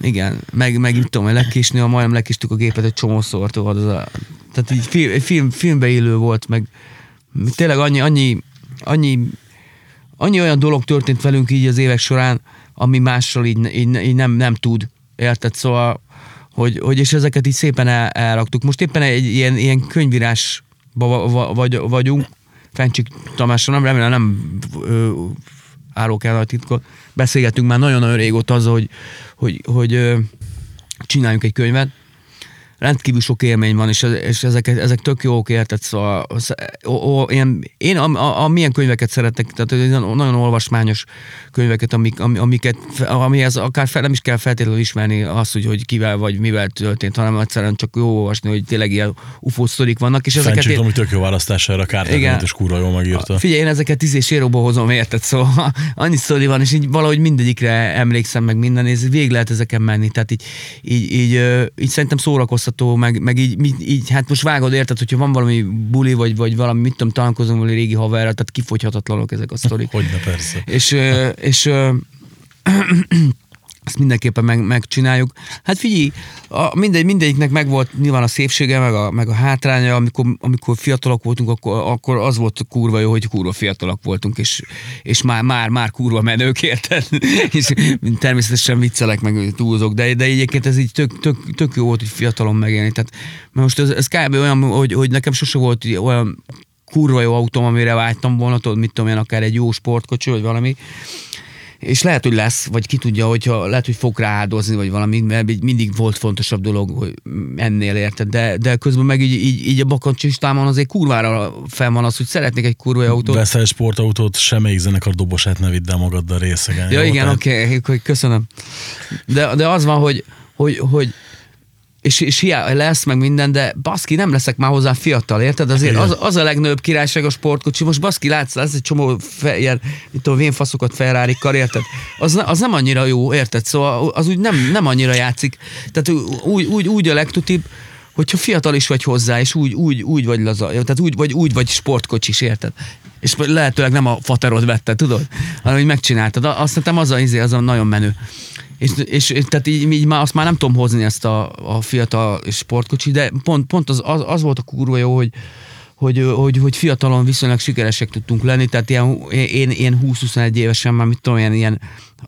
Igen, meg, meg itt tudom, lekésnél, majdnem lekéstük a gépet egy csomószor, tudod, az a, tehát így film, film, filmbe élő volt, meg tényleg annyi, annyi, annyi, annyi olyan dolog történt velünk így az évek során, ami mással így, így, így nem, nem tud, érted? Szóval, hogy, hogy és ezeket így szépen el, elraktuk. Most éppen egy ilyen, ilyen könyvírásba va, va, vagy, vagyunk, Fencsik Tamásra, nem remélem nem ö, árulok el a titkot. Beszélgetünk már nagyon-nagyon régóta azzal, hogy, hogy, hogy ö, csináljunk egy könyvet. Rendkívül sok élmény van, és, és ezek, ezek tök jók, érted? Szóval, o, o, ilyen, én a, a, a, milyen könyveket szeretek, tehát nagyon olvasmányos könyveket, amik, am- amiket, amihez akár fel, nem is kell feltétlenül ismerni azt, hogy, hogy kivel vagy mivel történt, hanem egyszerűen csak jó olvasni, hogy tényleg ilyen sztorik vannak, és ezeket Fencsik én- tök jó választás erre a Igen. kártyát, és kurva jól megírta. Figyelj, én ezeket tíz és éróba hozom, érted? Szóval annyi sztori van, és így valahogy mindegyikre emlékszem, meg minden, és végig lehet ezeken menni. Tehát így, így, így, ö, így szerintem szórakoztató, meg, meg így, így, hát most vágod, érted, hogyha van valami buli, vagy, vagy valami, mit tudom, találkozom valami régi haverra, tehát kifogyhatatlanok ezek a sztorik. Hogyne persze. és, és ö, ezt mindenképpen meg, megcsináljuk. Hát figyelj, a, mindegy, mindegyiknek megvolt nyilván a szépsége, meg a, meg a hátránya, amikor, amikor fiatalok voltunk, akkor, akkor az volt kurva jó, hogy kurva fiatalok voltunk, és, és már, már, már kurva menők, érted? és természetesen viccelek, meg túlzok, de, de egyébként ez így tök, tök, tök jó volt, hogy fiatalon megélni. Tehát, mert most ez, ez kb. olyan, hogy, hogy nekem sose volt olyan kurva jó autóm, amire vágytam volna, tudod, mit tudom én, akár egy jó sportkocsi, vagy valami, és lehet, hogy lesz, vagy ki tudja, hogyha lehet, hogy fog rááldozni, vagy valami, mert mindig volt fontosabb dolog, hogy ennél érted, de, de közben meg így, így, így a bakancsistámon azért kurvára fel van az, hogy szeretnék egy kurva autót. Veszel sportautót, semmelyik zenekar dobosát ne vidd el magaddal részegen. Ja, jó? igen, Tehát oké, okay, köszönöm. De, de az van, hogy, hogy, hogy és, és hiá, lesz meg minden, de baszki, nem leszek már hozzá fiatal, érted? Azért Igen. az, az a legnagyobb királyság a sportkocsi. Most baszki, látsz, lesz egy csomó fe, ilyen, mit tudom, vénfaszokat ferrari érted? Az, az nem annyira jó, érted? Szóval az úgy nem, nem annyira játszik. Tehát úgy, úgy, úgy a legtutibb, hogyha fiatal is vagy hozzá, és úgy, úgy, úgy vagy laza, tehát úgy vagy, úgy vagy sportkocsis, érted? És lehetőleg nem a faterod vette, tudod? Hanem hogy megcsináltad. Azt hiszem az a, izé, az a nagyon menő. És, és, és tehát így, így már, azt már nem tudom hozni ezt a, a fiatal sportkocsi, de pont, pont az, az, az volt a kurva jó, hogy, hogy, hogy, hogy fiatalon viszonylag sikeresek tudtunk lenni, tehát ilyen, én, én 20-21 évesen már mit tudom, ilyen, ilyen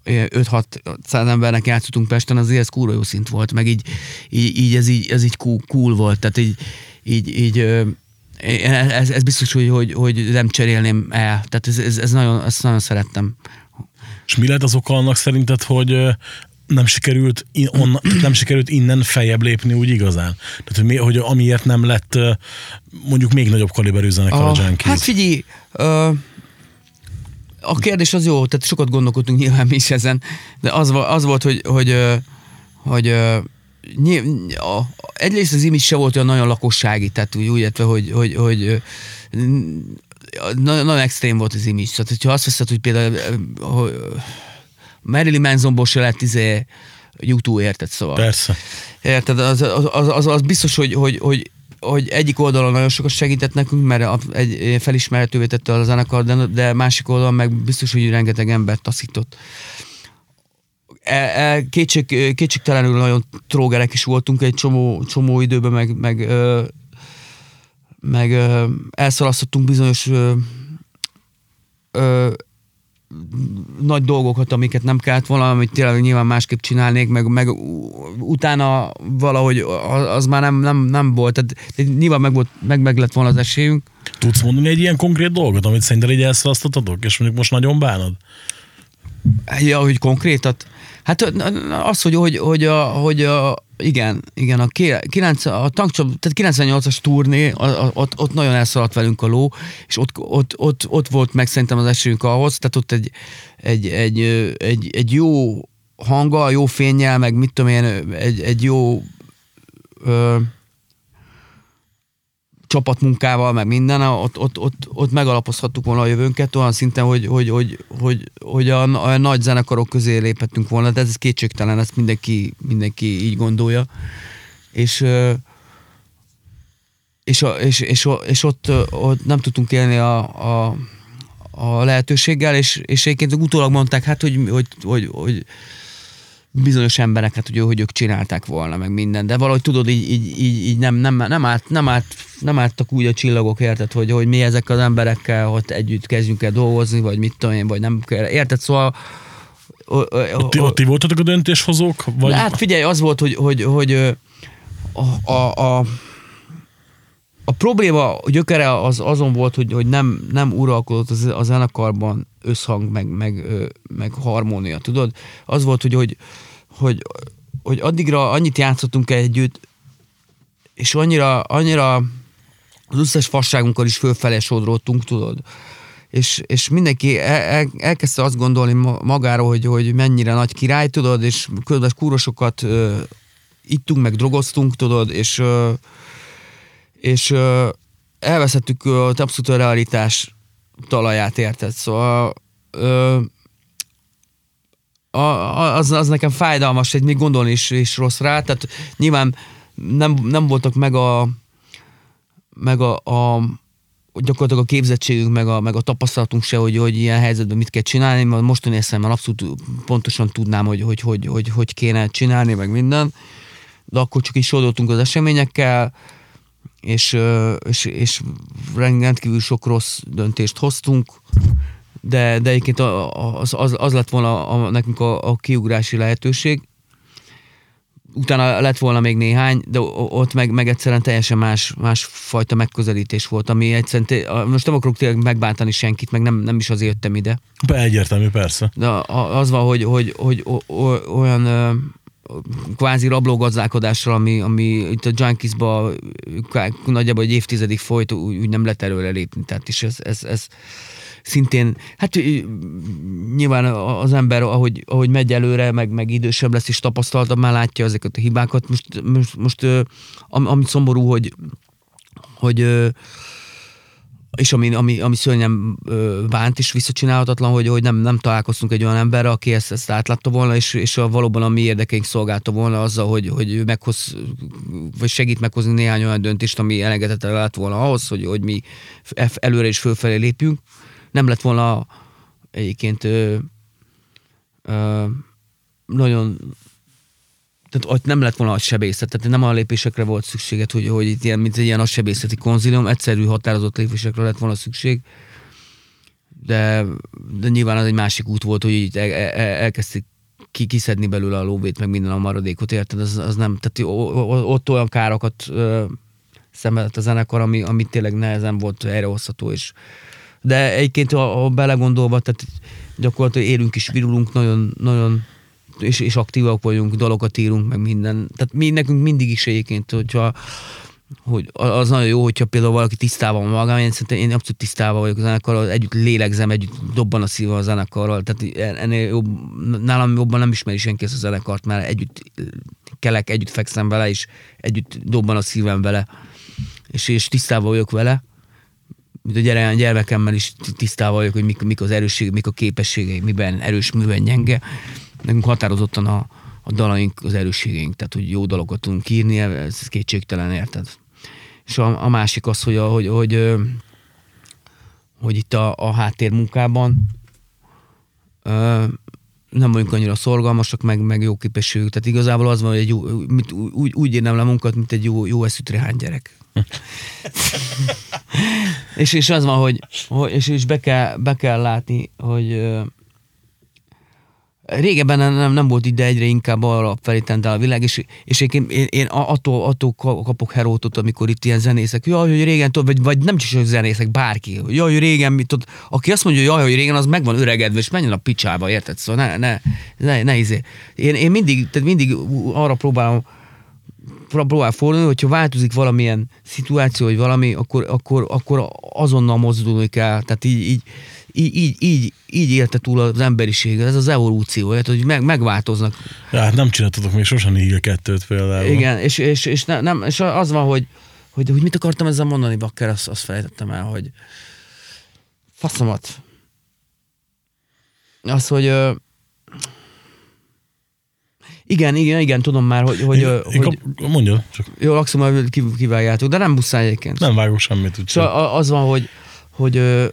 5-6 száz embernek játszottunk Pesten, azért ez kurva jó szint volt, meg így, így, így ez így, ez így cool, cool volt, tehát így, így, így ez, ez biztos, hogy, hogy, hogy nem cserélném el, tehát ez, ez, ez nagyon, ezt nagyon szerettem. És mi lehet az oka annak szerinted, hogy nem sikerült, in, onna, nem sikerült innen feljebb lépni úgy igazán. Tehát, hogy, mi, hogy amiért nem lett mondjuk még nagyobb kaliberű zenekar a, a Junkies. Hát figyelj, a kérdés az jó, tehát sokat gondolkodtunk nyilván mi is ezen, de az, az volt, hogy, hogy, hogy nyilv- a, egyrészt az image se volt olyan nagyon lakossági, tehát úgy, úgy értve, hogy, hogy, hogy nagyon, nagyon extrém volt az image. Tehát, hogyha azt veszed, hogy például hogy Marilyn Mansonból se lett izé YouTube, érted? Szóval. Persze. Érted? Az, az, az, az, az biztos, hogy, hogy, hogy, hogy egyik oldalon nagyon sokat segített nekünk, mert a, egy, felismerhetővé tette a zenekar, de, de másik oldalon meg biztos, hogy rengeteg embert taszított. E, e, kétség, kétségtelenül nagyon trógerek is voltunk egy csomó, csomó időben, meg, meg, ö, meg ö, elszalasztottunk bizonyos ö, ö, nagy dolgokat, amiket nem kellett volna, amit tényleg nyilván másképp csinálnék, meg, meg utána valahogy az, már nem, nem, nem volt. Tehát, tehát nyilván meg, volt, meg, meg lett volna az esélyünk. Tudsz mondani egy ilyen konkrét dolgot, amit szerinted így elszalasztottatok, és mondjuk most nagyon bánod? Ja, hogy konkrétat? Hát az, hogy, hogy, hogy, a, hogy a, igen, igen, a, 9, a tankcsap, tehát 98-as turné, a, a, ott, ott nagyon elszaladt velünk a ló, és ott, ott, ott, ott volt meg szerintem az esélyünk ahhoz, tehát ott egy, egy, egy, egy, egy jó hanggal, jó fényjel, meg mit tudom én, egy, egy jó ö, csapatmunkával, meg minden, ott, ott, ott, ott megalapozhattuk volna a jövőnket olyan szinten, hogy, hogy, hogy, hogy, hogy a, a nagy zenekarok közé léphettünk volna, de ez kétségtelen, ezt mindenki, mindenki így gondolja. És, és, és, és, és ott, ott nem tudtunk élni a, a, a lehetőséggel, és, és egyébként utólag mondták, hát, hogy, hogy, hogy, hogy bizonyos emberek, hát ugye, hogy ők csinálták volna, meg minden, de valahogy tudod, így, így, így, így nem, nem, nem, állt, nem, állt, nem álltak úgy a csillagok, érted, hogy, hogy mi ezek az emberekkel ott együtt kezdjünk el dolgozni, vagy mit tudom én, vagy nem kell, érted, szóval ott ti voltatok a döntéshozók? Vagy... Hát figyelj, az volt, hogy, hogy, hogy a, a, a, a probléma gyökere az azon volt, hogy, hogy nem, nem uralkodott az- a zenekarban összhang, meg, meg, meg harmónia, tudod? Az volt, hogy, hogy, hogy, hogy addigra annyit játszottunk együtt, és annyira, annyira az összes fasságunkkal is fölfele sodródtunk, tudod? És, és mindenki el, el, elkezdte azt gondolni ma- magáról, hogy, hogy mennyire nagy király, tudod, és közben kúrosokat ö, ittunk, meg drogoztunk, tudod, és, ö, és ö, elveszettük ö, abszolút a realitás talaját, érted? Szóval ö, a, az, az nekem fájdalmas, egy még gondolni is, is rossz rá, tehát nyilván nem, nem voltak meg a meg a, a gyakorlatilag a képzettségünk, meg a, meg a tapasztalatunk se, hogy, hogy ilyen helyzetben mit kell csinálni, mert mostani eszemmel abszolút pontosan tudnám, hogy hogy, hogy, hogy hogy kéne csinálni, meg minden, de akkor csak is sodoltunk az eseményekkel, és, és, és rendkívül sok rossz döntést hoztunk, de, de egyébként a- a- az, az, az lett volna a, nekünk a, a kiugrási lehetőség. Utána lett volna még néhány, de ott meg, meg egyszerűen teljesen más, más fajta megközelítés volt, ami egyszerűen, a- most nem akarok tényleg megbántani senkit, meg nem, nem is azért jöttem ide, Be, egyértelmű, persze. de a- az van, hogy, hogy, hogy o- o- olyan kvázi rablógazdálkodásra, ami, ami itt a Junkiesba nagyjából egy évtizedig folyt, úgy, úgy nem lehet előre lépni. Tehát is ez, ez, ez szintén, hát nyilván az ember, ahogy, ahogy megy előre, meg, meg idősebb lesz és tapasztaltabb, már látja ezeket a hibákat. Most, most, most ö, am- ami szomorú, hogy, hogy és ami, ami, ami szörnyen bánt és visszacsinálhatatlan, hogy, hogy nem, nem találkoztunk egy olyan emberre, aki ezt, ezt átlátta volna, és, és a, valóban a mi érdekeink szolgálta volna azzal, hogy, hogy meghoz, vagy segít meghozni néhány olyan döntést, ami elengedhetetlen lett volna ahhoz, hogy, hogy mi előre és fölfelé lépjünk. Nem lett volna egyébként ö, ö, nagyon tehát ott nem lett volna a sebészet, tehát nem a lépésekre volt szükséged, hogy, hogy itt ilyen, mint egy ilyen a sebészeti konzilium, egyszerű határozott lépésekre lett volna szükség, de, de nyilván az egy másik út volt, hogy így el, el, elkezdték ki, kiszedni belőle a lóvét, meg minden a maradékot, érted? Az, az nem, tehát ott olyan károkat ö, szenvedett a zenekar, ami, ami tényleg nehezen volt helyrehozható, és de egyébként, ha, ha belegondolva, tehát gyakorlatilag élünk is, virulunk, nagyon, nagyon és, és aktívak vagyunk, dalokat írunk, meg minden. Tehát mi nekünk mindig is egyébként, hogyha hogy az nagyon jó, hogyha például valaki tisztában van magam, én szerintem én abszolút tisztában vagyok a zenekarral, együtt lélegzem, együtt dobban a szíva a zenekarral, tehát ennél jobb, nálam jobban nem ismeri senki ezt a zenekart, mert együtt kelek, együtt fekszem vele, és együtt dobban a szívem vele, és, és tisztában vagyok vele, mint a gyere, gyermekemmel is tisztában vagyok, hogy mik, mik az erősségek, mik a képességei, miben erős, miben gyenge. Nekünk határozottan a, a dalaink az erősségeink, tehát hogy jó dalokat tudunk írni, ez kétségtelen, érted? És a, a másik az, hogy, hogy, hogy, hogy itt a, a háttérmunkában nem vagyunk annyira szorgalmasak, meg, meg jó képességük. Tehát igazából az van, hogy egy jó, mit, úgy, úgy írnám le munkat, mint egy jó, jó eszű gyerek. és, és az van, hogy, hogy és, és be, kell, be kell látni, hogy régebben nem, nem volt ide egyre inkább arra felé tendál a világ, és, és én, én, én attól, attól kapok herótot, amikor itt ilyen zenészek, jaj, hogy régen, vagy, vagy nem csak zenészek, bárki, jaj, hogy régen, mit tud, aki azt mondja, jaj, hogy régen, az meg van öregedve, és menjen a picsába, érted? Szóval ne, ne, ne, ne izé. Én, én mindig, tehát mindig arra próbálom, próbál fordulni, hogyha változik valamilyen szituáció, vagy valami, akkor, akkor, akkor azonnal mozdulni kell. Tehát így, így, így, így, így, így élte túl az emberiség, ez az evolúció, hogy meg, megváltoznak. Ja, hát nem csináltatok még sosem így a kettőt például. Igen, és, és, és, ne, nem, és az van, hogy, hogy, hogy mit akartam ezzel mondani, Bakker, azt, azt felejtettem el, hogy faszomat. Az, hogy igen, igen, igen, tudom már, hogy... hogy, én, hogy én mondja, csak. Jó, lakszom, kivágjátok, de nem muszáj egyébként. Nem vágok semmit. Úgy szóval az van, hogy, hogy, hogy,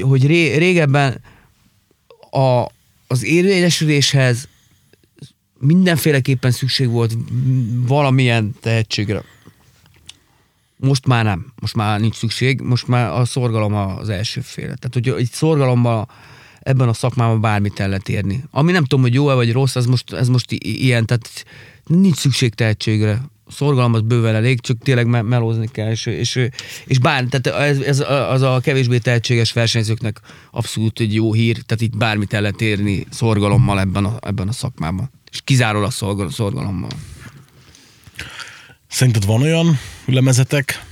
hogy ré, régebben a, az érvényesüléshez mindenféleképpen szükség volt valamilyen tehetségre. Most már nem. Most már nincs szükség. Most már a szorgalom az első fél. Tehát, hogy egy szorgalomban ebben a szakmában bármit el lehet érni. Ami nem tudom, hogy jó-e vagy rossz, ez most, ez most ilyen, tehát nincs szükség tehetségre. Szorgalom az bőven elég, csak tényleg me- melózni kell, és, és, és bár, tehát ez, ez, az a kevésbé tehetséges versenyzőknek abszolút egy jó hír, tehát itt bármit el lehet érni szorgalommal ebben a, ebben a szakmában. És kizárólag szorgal, szorgalommal. Szerinted van olyan lemezetek,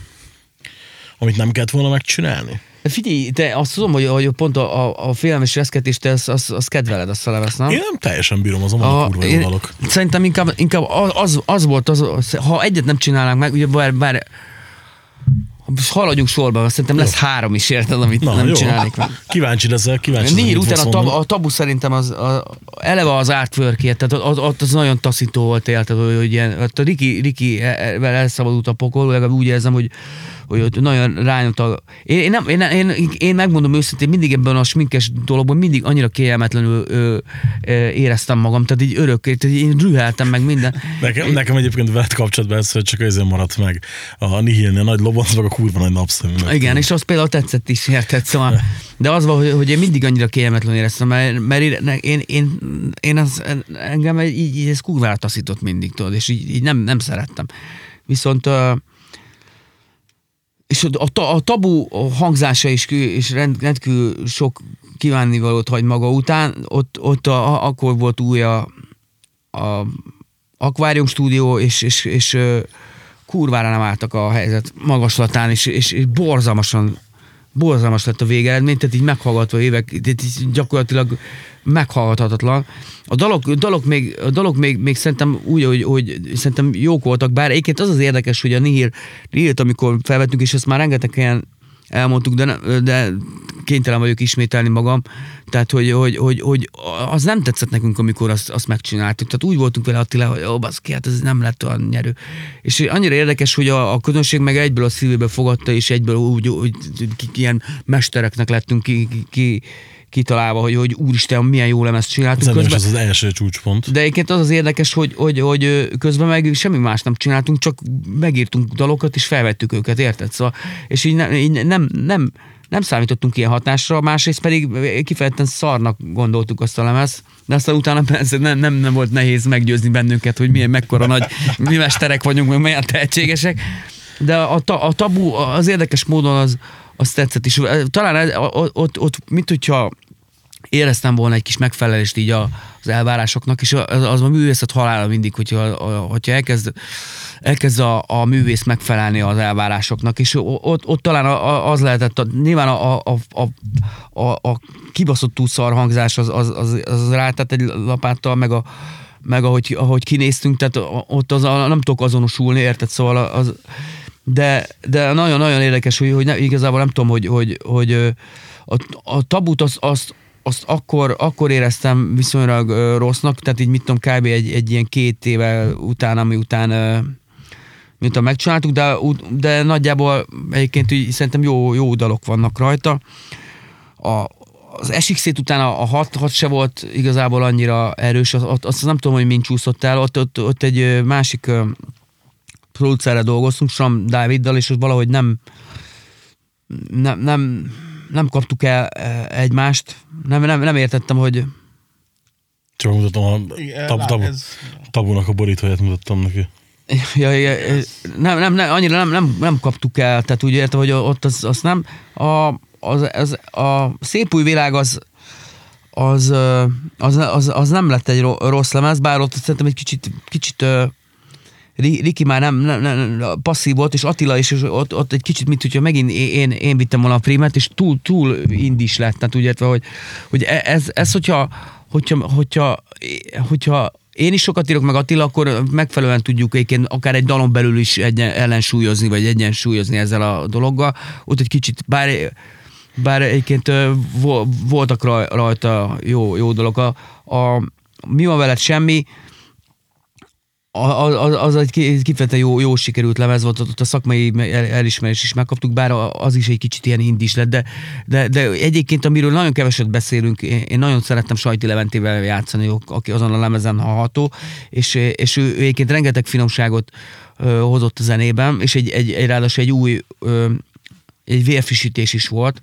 amit nem kellett volna megcsinálni? Figyelj, te azt tudom, hogy, hogy pont a, a, a félelmes reszketést, te azt, azt, azt kedveled, azt a lemez, nem? Én nem teljesen bírom, az a, a kurva dalok. Szerintem inkább, inkább az, az volt, az, ha egyet nem csinálnánk meg, ugye bár, bár haladjunk sorba, szerintem lesz jó. három is, érted, amit Na, nem jó. csinálnék meg. Kíváncsi leszel, kíváncsi Nír utána a, tab, a tabu szerintem az, a, eleve az artwork tehát az, az, az nagyon taszító volt, érted, hogy, hogy ilyen, a Riki, Riki elszabadult a pokol, legalább úgy érzem, hogy hogy ott nagyon rányomta. a... Én, én, nem, én, én, én, megmondom őszintén, mindig ebben a sminkes dologban mindig annyira kényelmetlenül ö, ö, éreztem magam, tehát így örök, tehát én rüheltem meg minden. Nekem, én... nekem egyébként veled kapcsolatban ez, hogy csak ezért maradt meg a Nihilni, a nagy lobanc, meg a kurva nagy napszem. Igen, és az például tetszett is, érted? Szóval, de az van, hogy, hogy én mindig annyira kényelmetlenül éreztem, mert, mert én, én, én, én az, engem így, így ez kurvára taszított mindig, tudod, és így, így nem, nem szerettem. Viszont uh, és a, a tabu hangzása is, és rendkívül sok kívánnivalót hagy maga után, ott, ott a, akkor volt új a, a akvárium stúdió, és, és, és kurvára nem álltak a helyzet magaslatán, és, és, és borzalmasan borzalmas lett a végeredmény, tehát így meghallgatva évek, tehát így gyakorlatilag meghallgathatatlan. A dalok, dalok, még, a dalok még, még szerintem úgy, hogy, hogy szerintem jók voltak, bár egyébként az az érdekes, hogy a Nihil, Nihilt, amikor felvettünk, és ezt már rengeteg ilyen elmondtuk, de, de kénytelen vagyok ismételni magam. Tehát, hogy, hogy, hogy, hogy az nem tetszett nekünk, amikor azt, azt megcsináltuk. Tehát úgy voltunk vele Attila, hogy ó, baszki, hát ez nem lett olyan nyerő. És annyira érdekes, hogy a, a közönség meg egyből a szívébe fogadta, és egyből úgy, úgy, úgy ilyen mestereknek lettünk ki, ki, ki kitalálva, hogy, hogy úristen, milyen jó lemezt csináltunk. Ez közben, az az első csúcspont. De egyébként az az érdekes, hogy, hogy, hogy közben meg semmi más nem csináltunk, csak megírtunk dalokat, és felvettük őket, érted? Szóval, és így, ne, így nem, nem, nem számítottunk ilyen hatásra, másrészt pedig kifejezetten szarnak gondoltuk azt a lemez, de aztán utána persze nem, nem, nem volt nehéz meggyőzni bennünket, hogy milyen mekkora nagy mi mesterek vagyunk, meg milyen tehetségesek. De a, ta, a tabu az érdekes módon az, az tetszett is. Talán ott, ott, ott mint hogyha éreztem volna egy kis megfelelést így a, az elvárásoknak, és az, az a művészet halála mindig, hogyha, a, hogyha elkezd, elkezd a, a művész megfelelni az elvárásoknak, és ott, ott talán az lehetett, a, nyilván a, a, a, a, a kibaszott túlszar hangzás az, az, az, az rátett egy lapáttal, meg a, meg ahogy, ahogy kinéztünk, tehát ott az, nem tudok azonosulni, érted? Szóval az, de, de nagyon-nagyon érdekes, hogy, hogy ne, igazából nem tudom, hogy, hogy, hogy a, a tabut azt, azt, azt akkor, akkor éreztem viszonylag rossznak, tehát így mit tudom, kb. egy, egy ilyen két éve után, ami után miután megcsináltuk, de, de nagyjából egyébként úgy, szerintem jó, jó dalok vannak rajta. A, az SX után a, a hat, hat se volt igazából annyira erős, azt, azt nem tudom, hogy mind csúszott el, ott, ott, ott egy másik producerre dolgoztunk, Sam Dáviddal, és valahogy nem, nem, nem, nem kaptuk el egymást. Nem, nem, nem értettem, hogy... Csak mutatom a tab, tab, tabunak a borítóját mutattam neki. Ja, ja, nem, nem, nem, annyira nem, nem, nem kaptuk el, tehát úgy érte, hogy ott az, az nem. A, az, az, a szép új világ az, az, az, az, az nem lett egy rossz lemez, bár ott szerintem egy kicsit, kicsit Riki már nem, nem, nem, passzív volt, és Attila is, és ott, ott egy kicsit, mint hogyha megint én, én vittem volna a primet, és túl, túl indis lett, tehát úgy értve, hogy, hogy e, ez, ez hogyha, hogyha, hogyha, hogyha én is sokat írok meg Attila, akkor megfelelően tudjuk egyébként akár egy dalon belül is egyen, ellensúlyozni, vagy egyensúlyozni ezzel a dologgal. Ott egy kicsit, bár, bár egyébként voltak rajta jó, jó dolog. A, a, mi van veled semmi, az, az egy kifejezetten jó, jó sikerült lemez volt, ott a szakmai elismerés is megkaptuk, bár az is egy kicsit ilyen indis lett, de, de, de egyébként, amiről nagyon keveset beszélünk, én nagyon szerettem Sajti Leventével játszani, aki azon a lemezen hallható, és, és ő, ő egyébként rengeteg finomságot ö, hozott a zenében, és egy, egy, egy ráadásul egy új ö, egy vérfrissítés is volt.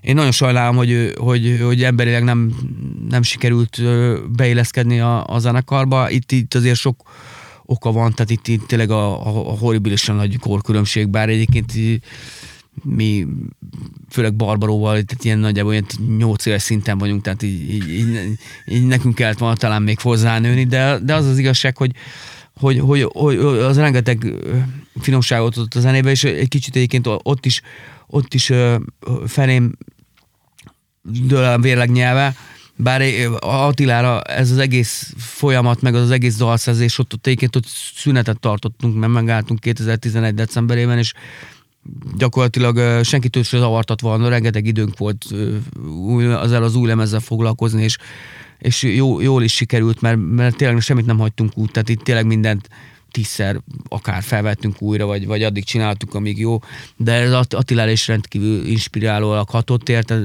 Én nagyon sajnálom, hogy, hogy, hogy emberileg nem, nem sikerült beilleszkedni a, a zenekarba. Itt, itt azért sok oka van, tehát itt, itt tényleg a, a, a horribilisen nagy korkülönbség, bár egyébként mi főleg Barbaróval, tehát ilyen nagyjából ilyen 8 éves szinten vagyunk, tehát így, így, így, így nekünk kellett volna talán még hozzánőni, de, de az az igazság, hogy, hogy, hogy, hogy az rengeteg finomságot ott a zenébe, és egy kicsit egyébként ott is, ott is felém dől a vérleg nyelve, bár Attilára ez az egész folyamat, meg az, az egész dalszerzés, ott, ott egyébként ott szünetet tartottunk, mert megálltunk 2011. decemberében, és gyakorlatilag senkitől sem zavartat volna, rengeteg időnk volt ezzel az új lemezzel foglalkozni, és, és jó, jól is sikerült, mert, mert tényleg semmit nem hagytunk úgy, tehát itt tényleg mindent tízszer akár felvettünk újra, vagy, vagy addig csináltuk, amíg jó, de ez Attilára is rendkívül inspirálólag hatott, érte,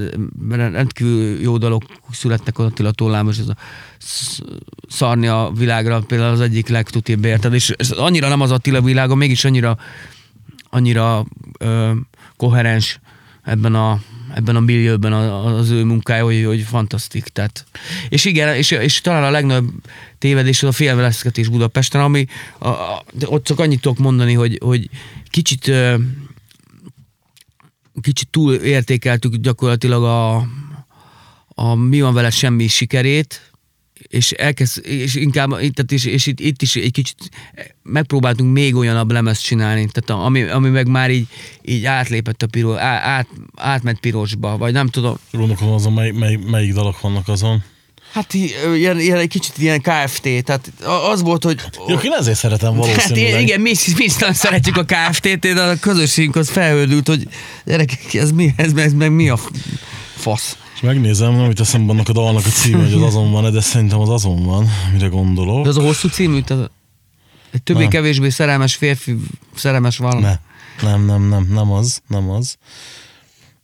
rendkívül jó dolog születtek Attila tollám, és ez a szarni a világra például az egyik legtutibb, érted, és ez annyira nem az Attila világa, mégis annyira annyira ö, koherens ebben a ebben a millióban az ő munkája, hogy, hogy fantasztik. Tehát. És igen, és, és talán a legnagyobb tévedés az a félveleszketés Budapesten, ami a, a, ott csak annyit tudok mondani, hogy, hogy kicsit kicsit túl értékeltük gyakorlatilag a, a mi van vele semmi sikerét, és elkezd, és inkább, tehát és, és itt, itt, is egy kicsit megpróbáltunk még olyanabb lemezt csinálni, tehát ami, ami meg már így, így átlépett a piros, át, átment pirosba, vagy nem tudom. Gondolkodom azon, mely, mely, melyik dalok vannak azon. Hát ilyen, ilyen, egy kicsit ilyen KFT, tehát az volt, hogy... Jó, én ezért szeretem valószínűleg. Hát igen, mi, mi is szeretjük a KFT-t, de a közösségünk az felhődült, hogy gyerekek, ez mi, ez, ez meg mi a fasz. És megnézem, nem itt eszembe annak a dalnak a címe, hogy az azon van, de szerintem az azon van, mire gondolok. De az a hosszú című? Tehát egy többé-kevésbé szerelmes férfi, szerelmes valami. Ne. Nem, nem, nem, nem az, nem az.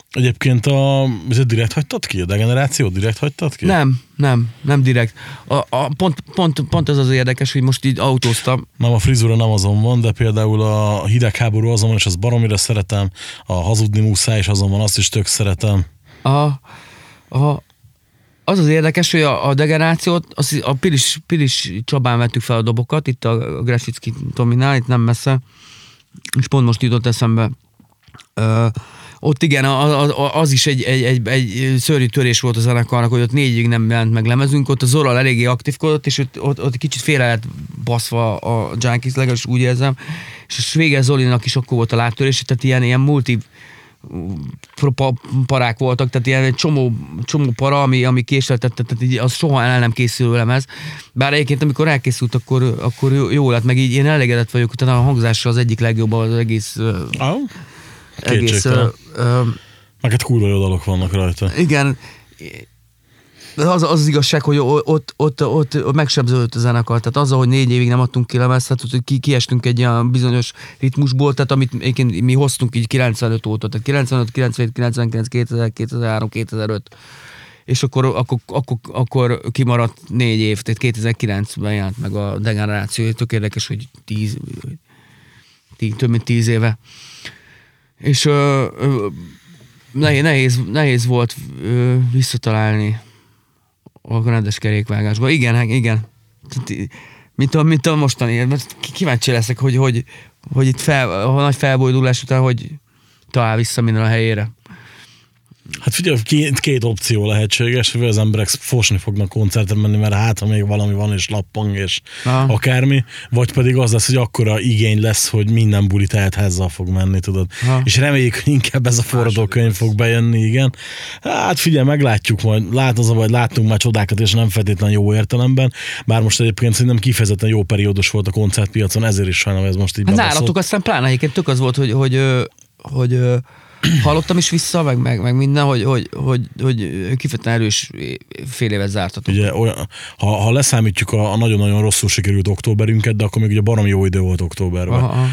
Egyébként a, ez direkt hagytad ki? A degenerációt direkt hagytad ki? Nem, nem, nem direkt. A, a, pont, pont, pont ez az érdekes, hogy most így autóztam. Nem, a frizura nem azon van, de például a hidegháború azon van, és az baromira szeretem. A hazudni muszáj is azon van, azt is tök szeretem. A, a, az az érdekes, hogy a, a degenerációt, az, a Pilis, Pilis Csabán vettük fel a dobokat, itt a Gresicki Tominál, itt nem messze, és pont most jutott eszembe. Ö, ott igen, az, az is egy, egy, egy, egy szörnyű törés volt a zenekarnak, hogy ott négyig nem jelent meg lemezünk, ott a Zoral eléggé aktívkodott, és ott, ott, ott kicsit félre lett baszva a Junkies, legalábbis úgy érzem, és a Svéger Zolinak is akkor volt a láttörés, tehát ilyen, ilyen multi parák voltak, tehát ilyen egy csomó, csomó para, ami, ami késleltett, tehát így az soha el nem készül lemez. Bár egyébként, amikor elkészült, akkor, akkor jó lett, meg így én elégedett vagyok, tehát a hangzása az egyik legjobb az egész Ah, egész... Ö, ö, meg hát kurva jó dalok vannak rajta. igen, az, az az igazság, hogy ott, ott, ott, ott megsebződött a zenekar. Tehát azzal, hogy négy évig nem adtunk ki lemezt, tehát hogy ki, kiestünk egy ilyen bizonyos ritmusból, tehát amit egyébként mi hoztunk így 95 óta, tehát 95, 97, 99, 2000, 2003, 2005 és akkor, akkor, akkor, akkor kimaradt négy év, tehát 2009-ben jelent meg a degeneráció, tök érdekes, hogy tíz, tíz több mint tíz éve. És ö, ö, nehéz, nehéz, nehéz volt ö, visszatalálni a rendes kerékvágásba. Igen, hát igen. Mint a, mint a mostani, mert kíváncsi leszek, hogy, hogy, hogy itt fel, a nagy felbojdulás után, hogy talál vissza minden a helyére. Hát figyelj, két, két opció lehetséges, hogy az emberek fosni fognak koncerten menni, mert hát, ha még valami van, és lappang, és Aha. akármi, vagy pedig az lesz, hogy akkora igény lesz, hogy minden buli tehetházzal fog menni, tudod. Aha. És reméljük, hogy inkább ez a forradókönyv fog bejönni, igen. Hát figyelj, meglátjuk majd, lát az a baj, láttunk már csodákat, és nem feltétlen jó értelemben, bár most egyébként szerintem kifejezetten jó periódus volt a koncertpiacon, ezért is sajnálom, ez most így Hát bebaszott. nálatok aztán pláne egyébként tök az volt, hogy, hogy, hogy, ö, hallottam is vissza, meg, meg, meg minden, hogy, hogy, hogy, hogy kifejezetten erős fél évet zártatok. Ugye, olyan, ha, ha leszámítjuk a, a nagyon-nagyon rosszul sikerült októberünket, de akkor még ugye baromi jó idő volt októberben. Aha, aha.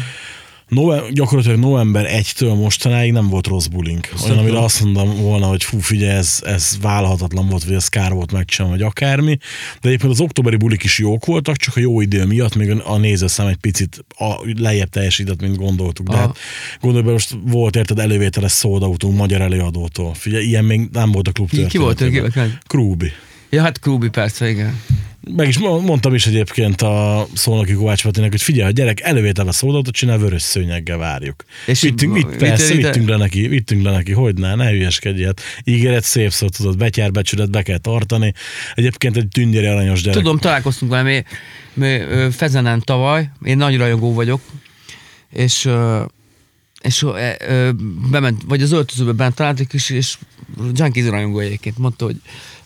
Nove, gyakorlatilag november 1-től mostanáig nem volt rossz bulink. Olyan, amire azt mondom volna, hogy fú, figyelj, ez, ez vállalhatatlan volt, vagy ez kár volt megcsinálni, vagy akármi. De egyébként az októberi bulik is jók voltak, csak a jó idő miatt még a nézőszám egy picit a, lejjebb teljesített, mint gondoltuk. De Aha. hát gondolj be, most volt érted elővételes szódautunk magyar előadótól. Figyelj, ilyen még nem volt a klub Ki, ki volt? Ki, Krúbi. ja, hát Krúbi persze, igen. Meg is mo- mondtam is egyébként a Szolnoki Kovács Petinek, hogy figyelj, a gyerek elővételve szódatot csinál, vörös szőnyeggel várjuk. És vittünk, vitt, persze, mit- vittünk le neki, vittünk le neki, hogy ne, ne hülyeskedj ilyet. Ígéret szép szó, tudod, betyárbecsület be kell tartani. Egyébként egy tüngyeri aranyos gyerek. Tudom, találkoztunk vele, mi, mi Fezenen tavaly, én nagy rajongó vagyok, és és ö, ö, bement, vagy az öltözőbe bent találtuk, és, és Junkies rajongó egyébként mondta, hogy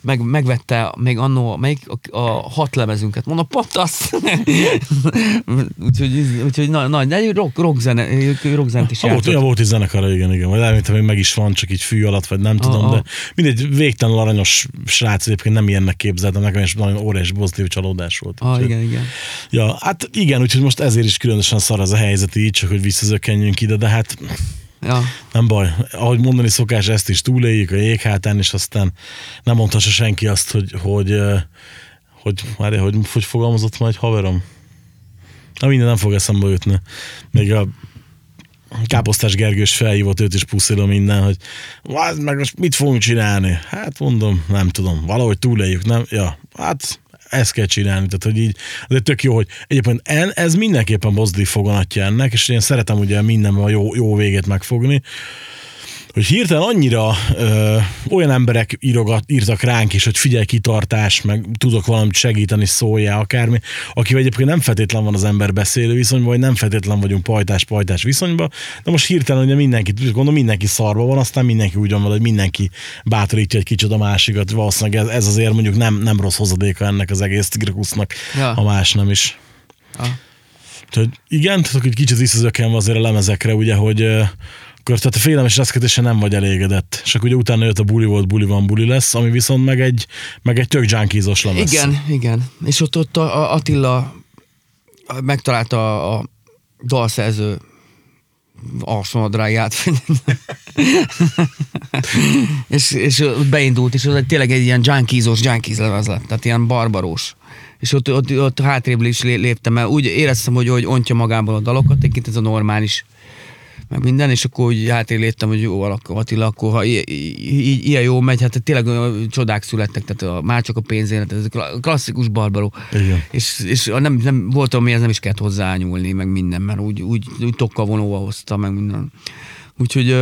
meg, megvette még annó, melyik a, a hat lemezünket. Mondom, pont azt. úgyhogy, úgyhogy nagy, nagy, de rock, rock, zene, rock zenét is volt, ja, volt is zenekara, igen, igen. Vagy elméntem, hogy meg is van, csak így fű alatt, vagy nem tudom, ah. de mindegy, végtelen aranyos srác, egyébként nem ilyennek képzeltem, nekem is nagyon óriási pozitív csalódás volt. Ah, igen, igen. Ja, hát igen, úgyhogy most ezért is különösen szar ez a helyzet így, csak hogy visszazökkenjünk ide, de hát Ja. nem baj. Ahogy mondani szokás, ezt is túléljük a jéghátán, és aztán nem mondhassa senki azt, hogy, hogy, hogy, hogy, hogy, hogy fogalmazott majd haverom. Na minden nem fog eszembe jutni. Még a Káposztás Gergős felhívott őt is puszilom minden, hogy "Várd meg most mit fogunk csinálni? Hát mondom, nem tudom, valahogy túléljük, nem? Ja, hát ezt kell csinálni, tehát hogy így, de tök jó, hogy egyébként en, ez mindenképpen pozitív foganatja ennek, és én szeretem ugye mindenben a jó, jó végét megfogni, hogy hirtelen annyira ö, olyan emberek írogat, írtak ránk is, hogy figyelj, kitartás, meg tudok valamit segíteni, szóljál, akármi, akivel egyébként nem feltétlen van az ember beszélő viszonyban, vagy nem feltétlen vagyunk pajtás-pajtás viszonyban, de most hirtelen ugye mindenki, gondolom mindenki szarba van, aztán mindenki úgy van vele, hogy mindenki bátorítja egy kicsit a másikat, valószínűleg ez, ez azért mondjuk nem, nem rossz hozadéka ennek az egész tigrikusnak, Ja. ha más nem is. Ah. Tehát igen, tehát hogy kicsit visszazökkenve azért a lemezekre, ugye, hogy akkor tehát a félelmes reszketése nem vagy elégedett. És akkor ugye utána jött a buli volt, buli van, buli lesz, ami viszont meg egy, meg egy tök junkiezos lemez. Igen, igen. És ott, ott a, a Attila megtalálta a, a dalszerző alsónadrágját. és, és ott beindult, és egy, tényleg egy ilyen junkiezos, junkies lemez lett, tehát ilyen barbarós. És ott, ott, ott hátrébb is lé- léptem el. Úgy éreztem, hogy, hogy ontja magából a dalokat, egyébként ez a normális meg minden, és akkor úgy hátrébb léptem, hogy jó, Attila, akkor ha i- i- i- ilyen jó megy, hát tényleg csodák születtek, tehát a, már csak a pénzélet, ez a kla- klasszikus barbaró. Igen. És, és nem, nem volt, amihez nem is kellett hozzányúlni, meg minden, mert úgy, úgy, úgy tokkal vonóval hozta, meg minden. Úgyhogy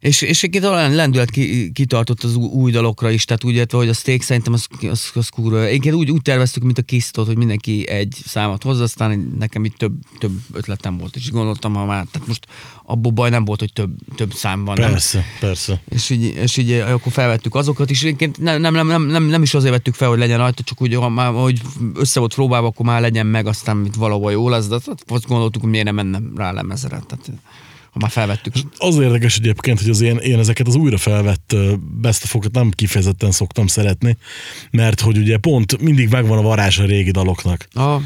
és, és egy olyan lendület ki, kitartott az új, új dalokra is, tehát úgy értve, hogy a steak szerintem az, az, az kurva. Én úgy, úgy terveztük, mint a kisztot, hogy mindenki egy számot hozza, aztán nekem itt több, több ötletem volt, és gondoltam, ha már, tehát most abból baj nem volt, hogy több, több szám van. Persze, nem? persze. És így, és így akkor felvettük azokat, és egyébként nem, nem, nem, nem, nem, nem is azért vettük fel, hogy legyen rajta, csak úgy, már, hogy össze volt próbálva, akkor már legyen meg, aztán mint valahol jó lesz, de azt gondoltuk, hogy miért nem mennem rá lemezre. Tehát, ha már felvettük. Az érdekes egyébként, hogy az én, én ezeket az újra felvett best of nem kifejezetten szoktam szeretni, mert hogy ugye pont mindig megvan a varázs a régi daloknak. Aha.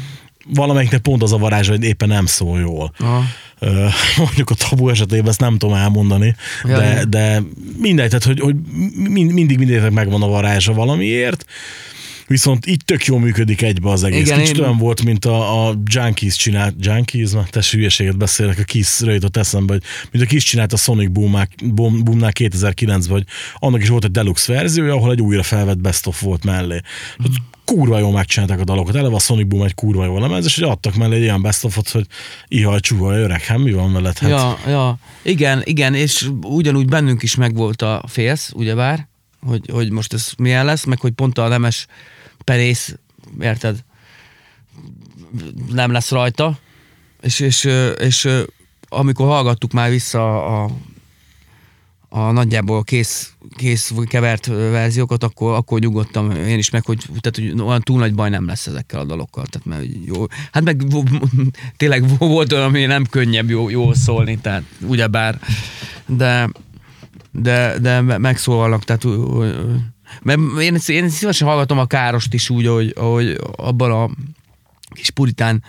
Valamelyiknek pont az a varázs, hogy éppen nem szól jól. Aha. Mondjuk a tabu esetében ezt nem tudom elmondani, Ja, de, de mindegy, tehát hogy, hogy mind, mindig mindegynek megvan a varázsa valamiért, Viszont így tök jól működik egybe az egész. Igen, Kicsit én- olyan volt, mint a, a Junkies csinált, Junkies, ma te hülyeséget beszélek, a Kiss jutott eszembe, hogy mint a Kiss csinált a Sonic Boom-nál, Boom, Boomnál 2009-ben, hogy annak is volt egy deluxe verziója, ahol egy újra felvett best of volt mellé. Tehát kurva jól megcsinálták a dalokat. Eleve a Sonic Boom egy kurva jó lemez, és hogy adtak mellé egy olyan best of hogy ihaj, csuhaj, öreg, hát mi van veled? Hát, Ja, ja. Igen, igen, és ugyanúgy bennünk is megvolt a félsz, ugyebár, hogy, hogy most ez milyen lesz, meg hogy pont a nemes perész, érted, nem lesz rajta, és, és, és, amikor hallgattuk már vissza a, a nagyjából kész, kész kevert verziókat, akkor, akkor nyugodtam én is meg, hogy, tehát, hogy olyan túl nagy baj nem lesz ezekkel a dalokkal. Tehát, mert jó, hát meg tényleg volt olyan, ami nem könnyebb jó, jól szólni, tehát ugyebár, de, de, de megszólalnak, tehát mert én, én szívesen hallgatom a Károst is úgy, hogy, hogy abban a kis puritán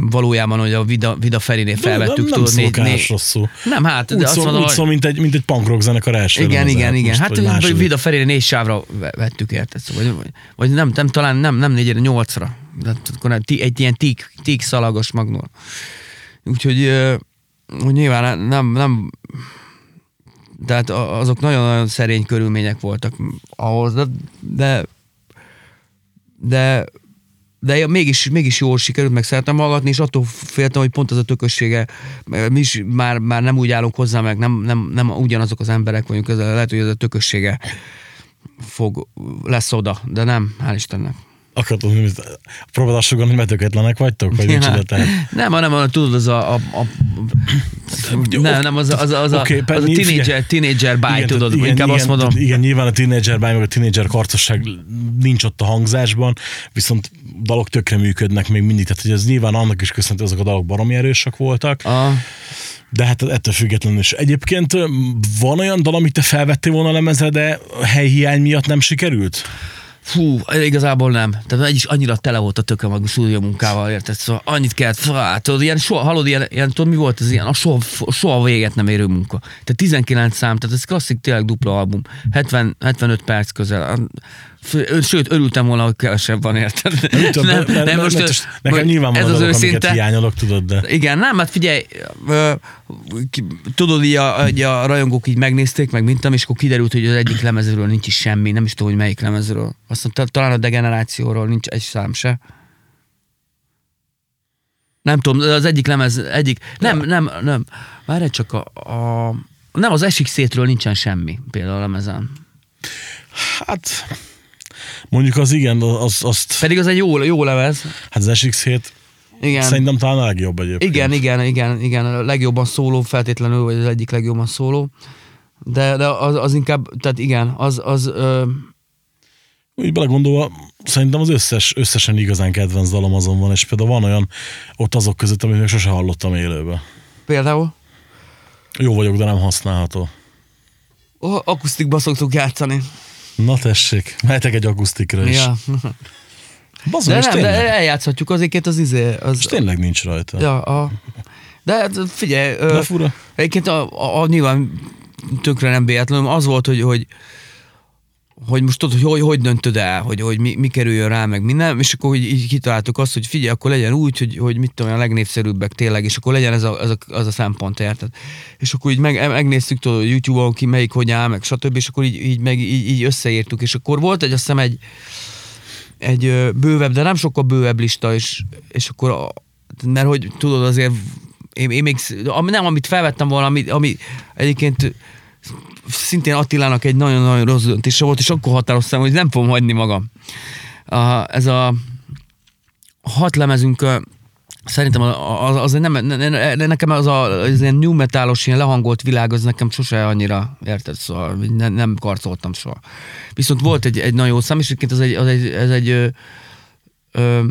valójában, hogy a Vida, Vida Ferinél felvettük. nem, nem tudod, szól rosszul. Nem, hát, Úgy de azt szól, mondom, úgy szól mint, egy, mint egy punk rock zenekar első igen, igen, igen. most, Hát második. Vida Ferére négy sávra ve- vettük érted, szóval, vagy, vagy, nem, nem, talán nem, nem négyre, nyolcra. De hát akkor ti- egy ilyen tík, tík szalagos magnól. Úgyhogy hogy nyilván nem, nem tehát azok nagyon-nagyon szerény körülmények voltak ahhoz, de, de de de mégis, mégis jól sikerült, meg szeretem hallgatni, és attól féltem, hogy pont az a tökössége, mi is már, már nem úgy állunk hozzá, meg nem, nem, nem ugyanazok az emberek vagyunk, ez lehet, hogy ez a tökössége fog, lesz oda, de nem, hál' Istennek. Akartam, hogy sugalni, hogy metöketlenek vagytok? Vagy micsoda, tehát? Nem, hanem a- tudod, az a, a, a nem, nem, az a, az a, az a, Oké, az a teenager, teenager báj, Igen, tudod, tehát inkább igen, azt mondom. Igen, nyilván a teenager báj, meg a teenager karcosság nincs ott a hangzásban, viszont dalok tökre működnek még mindig, tehát hogy ez nyilván annak is köszönhető, azok a dalok baromi erősek voltak, A, de hát ettől függetlenül is. Egyébként van olyan dal, amit te felvettél volna a lemezre, de helyhiány miatt nem sikerült? Fú, igazából nem. Tehát egy is annyira tele volt a tököm a stúdió munkával, érted? Szóval annyit kellett, fá, tudod, ilyen soha, hallod, ilyen, ilyen, tudod, mi volt ez ilyen, a soha, soha véget nem érő munka. Tehát 19 szám, tehát ez klasszik, tényleg dupla album. 70, 75 perc közel. Sőt, örültem volna, hogy kevesebb van, érted? Tudom, mert, mert, mert, mert, most nekem nyilván ez az őszinte, hiányolok, tudod, de... igen, nem, hát figyelj, tudod, így a, így a rajongók így megnézték, meg mintam, és akkor kiderült, hogy az egyik lemezről nincs is semmi, nem is tudom, hogy melyik lemezről. Aztán ta- talán a degenerációról nincs egy szám se. Nem tudom, az egyik lemez, egyik, nem, nem, nem, várj csak a, a nem, az esik szétről nincsen semmi, például a lemezen. Hát, mondjuk az igen, az, azt, Pedig az egy jó, jó lemez. hát az SX7 Igen. szerintem talán a legjobb egyébként. Igen, igen, igen, igen, a legjobban szóló feltétlenül, vagy az egyik legjobban szóló. De, de az, az inkább, tehát igen, az, az ö, Úgy belegondolva, szerintem az összes, összesen igazán kedvenc dalom azon van, és például van olyan ott azok között, amit még sose hallottam élőben. például Jó vagyok, de nem használható. oh, akusztikba szoktuk játszani. Na tessék, mehetek egy akusztikra is. Ja. Bazom, De nem, tényleg, de eljátszhatjuk azért az izé. Az, és tényleg nincs rajta. ja, a, de hát figyelj, De fura. Egyébként a, a, a, nyilván tökre nem véletlenül az volt, hogy, hogy hogy most tudod, hogy hogy, hogy döntöd el, hogy, hogy mi, mi kerüljön rá, meg minden, és akkor így, így kitaláltuk azt, hogy figyelj, akkor legyen úgy, hogy, hogy mit tudom, a legnépszerűbbek tényleg, és akkor legyen ez a, az, a, az a szempont, érted? És akkor így meg, megnéztük tudod, YouTube-on ki melyik hogy áll, meg stb., és akkor így, így, meg, így, így összeírtuk, és akkor volt egy, azt hiszem egy, egy bővebb, de nem sokkal bővebb lista, és, és akkor, a, mert hogy tudod azért én, én még, nem, amit felvettem volna, ami, ami egyébként szintén Attilának egy nagyon-nagyon rossz döntése volt, és akkor határoztam, hogy nem fogom hagyni magam. A, ez a hat lemezünk, szerintem az, az nem, ne- ne- ne- nekem az a az ilyen new metalos, ilyen lehangolt világ, az nekem sose annyira, érted, szóval ne, nem karcoltam soha. Viszont volt egy, egy nagyon jó szám, és egyébként az egy, az egy, ez egy ö, ö,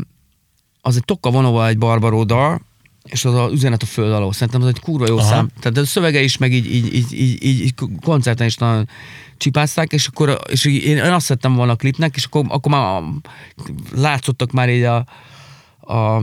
az egy Tokka vonóval egy barbaróda, és az az üzenet a föld alól. Szerintem az egy kurva jó Aha. szám. Tehát a szövege is, meg így, így, így, így, így, koncerten is nagyon csipázták, és akkor és így én azt vettem volna a klipnek, és akkor, akkor már látszottak már így a, a,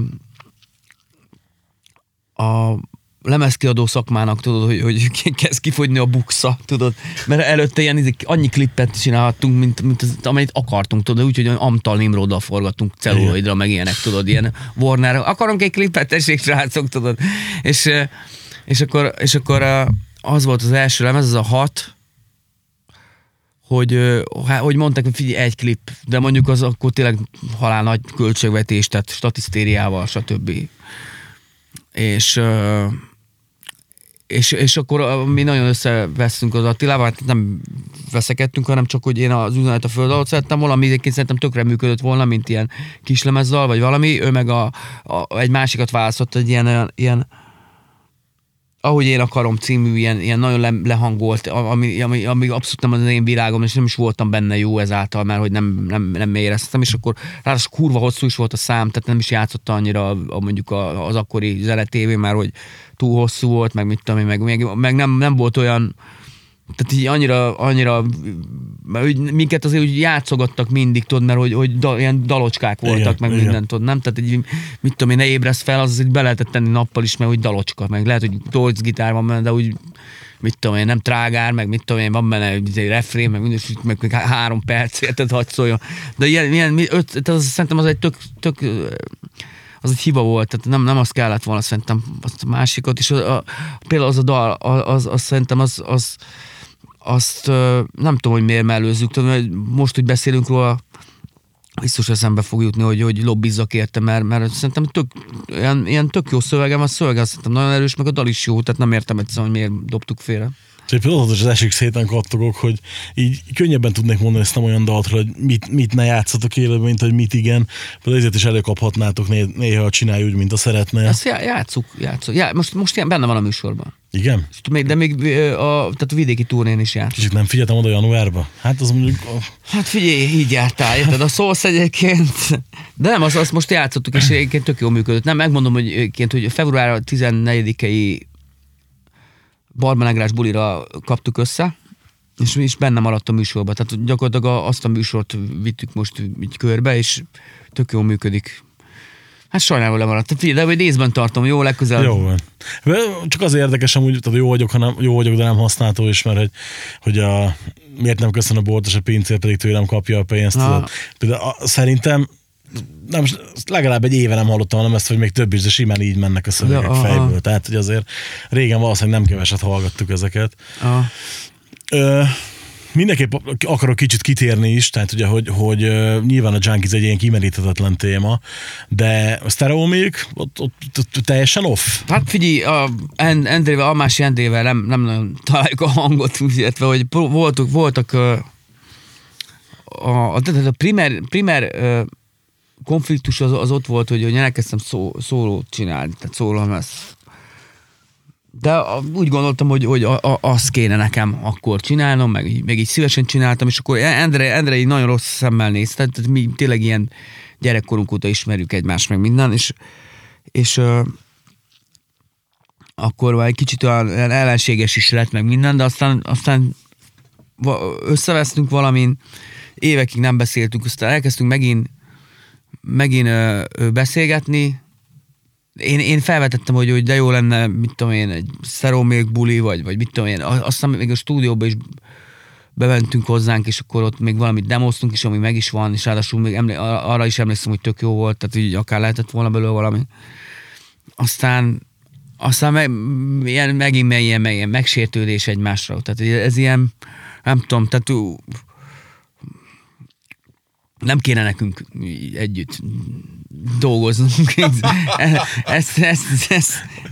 a lemezkiadó szakmának, tudod, hogy, hogy kezd kifogyni a buksa, tudod, mert előtte ilyen izé, annyi klippet csinálhattunk, mint, mint az, amennyit akartunk, tudod, úgyhogy Amtal Nimroddal forgattunk celluloidra, meg ilyenek, tudod, ilyen Warner, akarunk egy klippet, tessék, srácok, tudod, és, és akkor, és akkor az volt az első lemez, ez a hat, hogy, hogy mondták, hogy figyelj, egy klip, de mondjuk az akkor tényleg halál nagy költségvetés, tehát statisztériával, stb. És, és, és akkor mi nagyon összevesztünk az Attilával, hát nem veszekedtünk, hanem csak, hogy én az üzenet a föld alatt szerettem volna, ami egyébként szerintem tökre működött volna, mint ilyen kislemezzal, vagy valami, ő meg a, a, egy másikat választott, egy ilyen, ilyen ahogy én akarom című ilyen, ilyen nagyon le, lehangolt, ami, ami, ami abszolút nem az én világom, és nem is voltam benne jó ezáltal, mert hogy nem, nem, nem éreztem, és akkor ráadásul kurva hosszú is volt a szám, tehát nem is játszotta annyira a, mondjuk a, az akkori zenetévé, mert hogy túl hosszú volt, meg mit tudom én, meg, meg, meg nem, nem volt olyan, tehát így annyira, annyira, úgy, minket azért úgy játszogattak mindig, tudod, mert hogy, hogy da, ilyen dalocskák voltak, Igen, meg igen. minden, tudod, nem? Tehát egy, mit tudom én, ne ébresz fel, az azért be lehetett tenni nappal is, mert úgy dalocska, meg lehet, hogy dolc gitár van benne, de úgy mit tudom én, nem trágár, meg mit tudom én, van benne egy refrén, meg minden, és meg, meg három perc, érted, hadd szóljon. De ilyen, ilyen öt, tehát az, szerintem az egy tök, tök az egy hiba volt, tehát nem, nem azt kellett volna szerintem azt a másikat, és a, a, például az a dal, az, az, az szerintem az, az azt nem tudom, hogy miért mellőzzük, tudom, hogy most, hogy beszélünk róla, biztos eszembe fog jutni, hogy, hogy lobbizzak érte, mert, mert szerintem tök, ilyen, ilyen tök jó szövegem, a szöveg azt szerintem nagyon erős, meg a dal is jó, tehát nem értem egyszerűen, hogy miért dobtuk félre. És például az is esik széten kattogok, hogy így könnyebben tudnék mondani ezt nem olyan daltról, hogy mit, mit ne játszatok életben, mint hogy mit igen. Például ezért is előkaphatnátok né- néha, csinálj úgy, mint a szeretnél. Ezt já- játsszuk, játsszuk. Já, most, most ilyen benne van a műsorban. Igen? Még- De még a, tehát a vidéki turnén is járt. Kicsit nem figyeltem oda januárba. Hát az mondjuk, Hát figyelj, így jártál, érted? A szósz egyébként. De nem, azt, azt most játszottuk, és egyébként tök jól működött. Nem, megmondom, hogy egyébként, hogy február 14-i Barmanegrás bulira kaptuk össze, és mi is benne maradt a műsorban. Tehát gyakorlatilag azt a műsort vittük most így körbe, és tök jól működik. Hát sajnálom lemaradt. De hogy nézben tartom, jó, legközelebb. jó van. Csak az érdekes amúgy, tehát jó vagyok, hanem jó vagyok, de nem használható is, mert hogy, hogy a, miért nem köszön a boltos, a pincér pedig tőlem kapja a pénzt. Például szerintem nem, legalább egy éve nem hallottam hanem ezt, hogy még több is, de simán így mennek a szövegek Ja, aha. fejből. Tehát, hogy azért régen valószínűleg nem keveset hallgattuk ezeket. Ah. Ö, mindenképp akarok kicsit kitérni is, tehát ugye, hogy, hogy nyilván a Junkies egy ilyen kimeríthetetlen téma, de a Stereo Milk, ott, ott, ott teljesen off. Hát figyelj, a En- Endrével, Almási Endrével nem, nem nagyon találjuk a hangot, illetve hogy pró- voltak, a, a, a, a primer, primer konfliktus az, az ott volt, hogy, hogy elkezdtem szó, szólót csinálni, tehát szólom ezt. De úgy gondoltam, hogy, hogy a, a, azt kéne nekem akkor csinálnom, meg, így- meg így szívesen csináltam, és akkor Endre, Endre így nagyon rossz szemmel nézte, tehát mi tényleg ilyen gyerekkorunk óta ismerjük egymást, meg minden, és, és ö, akkor már egy kicsit olyan ellenséges is lett meg minden, de aztán, aztán összevesztünk valamin, évekig nem beszéltünk, aztán elkezdtünk megint, megint ö, beszélgetni. Én, én felvetettem, hogy, hogy de jó lenne, mit tudom én, egy szeromék buli, vagy, vagy mit tudom én, aztán még a stúdióba is bementünk hozzánk, és akkor ott még valamit demoztunk is, ami meg is van, és ráadásul még emlé- arra is emlékszem, hogy tök jó volt, tehát így akár lehetett volna belőle valami. Aztán aztán meg, ilyen, megint meg, ilyen, ilyen megsértődés egymásra. Tehát ez ilyen, nem tudom, tehát nem kéne nekünk együtt dolgoznunk. Ezt, ezt, ezt,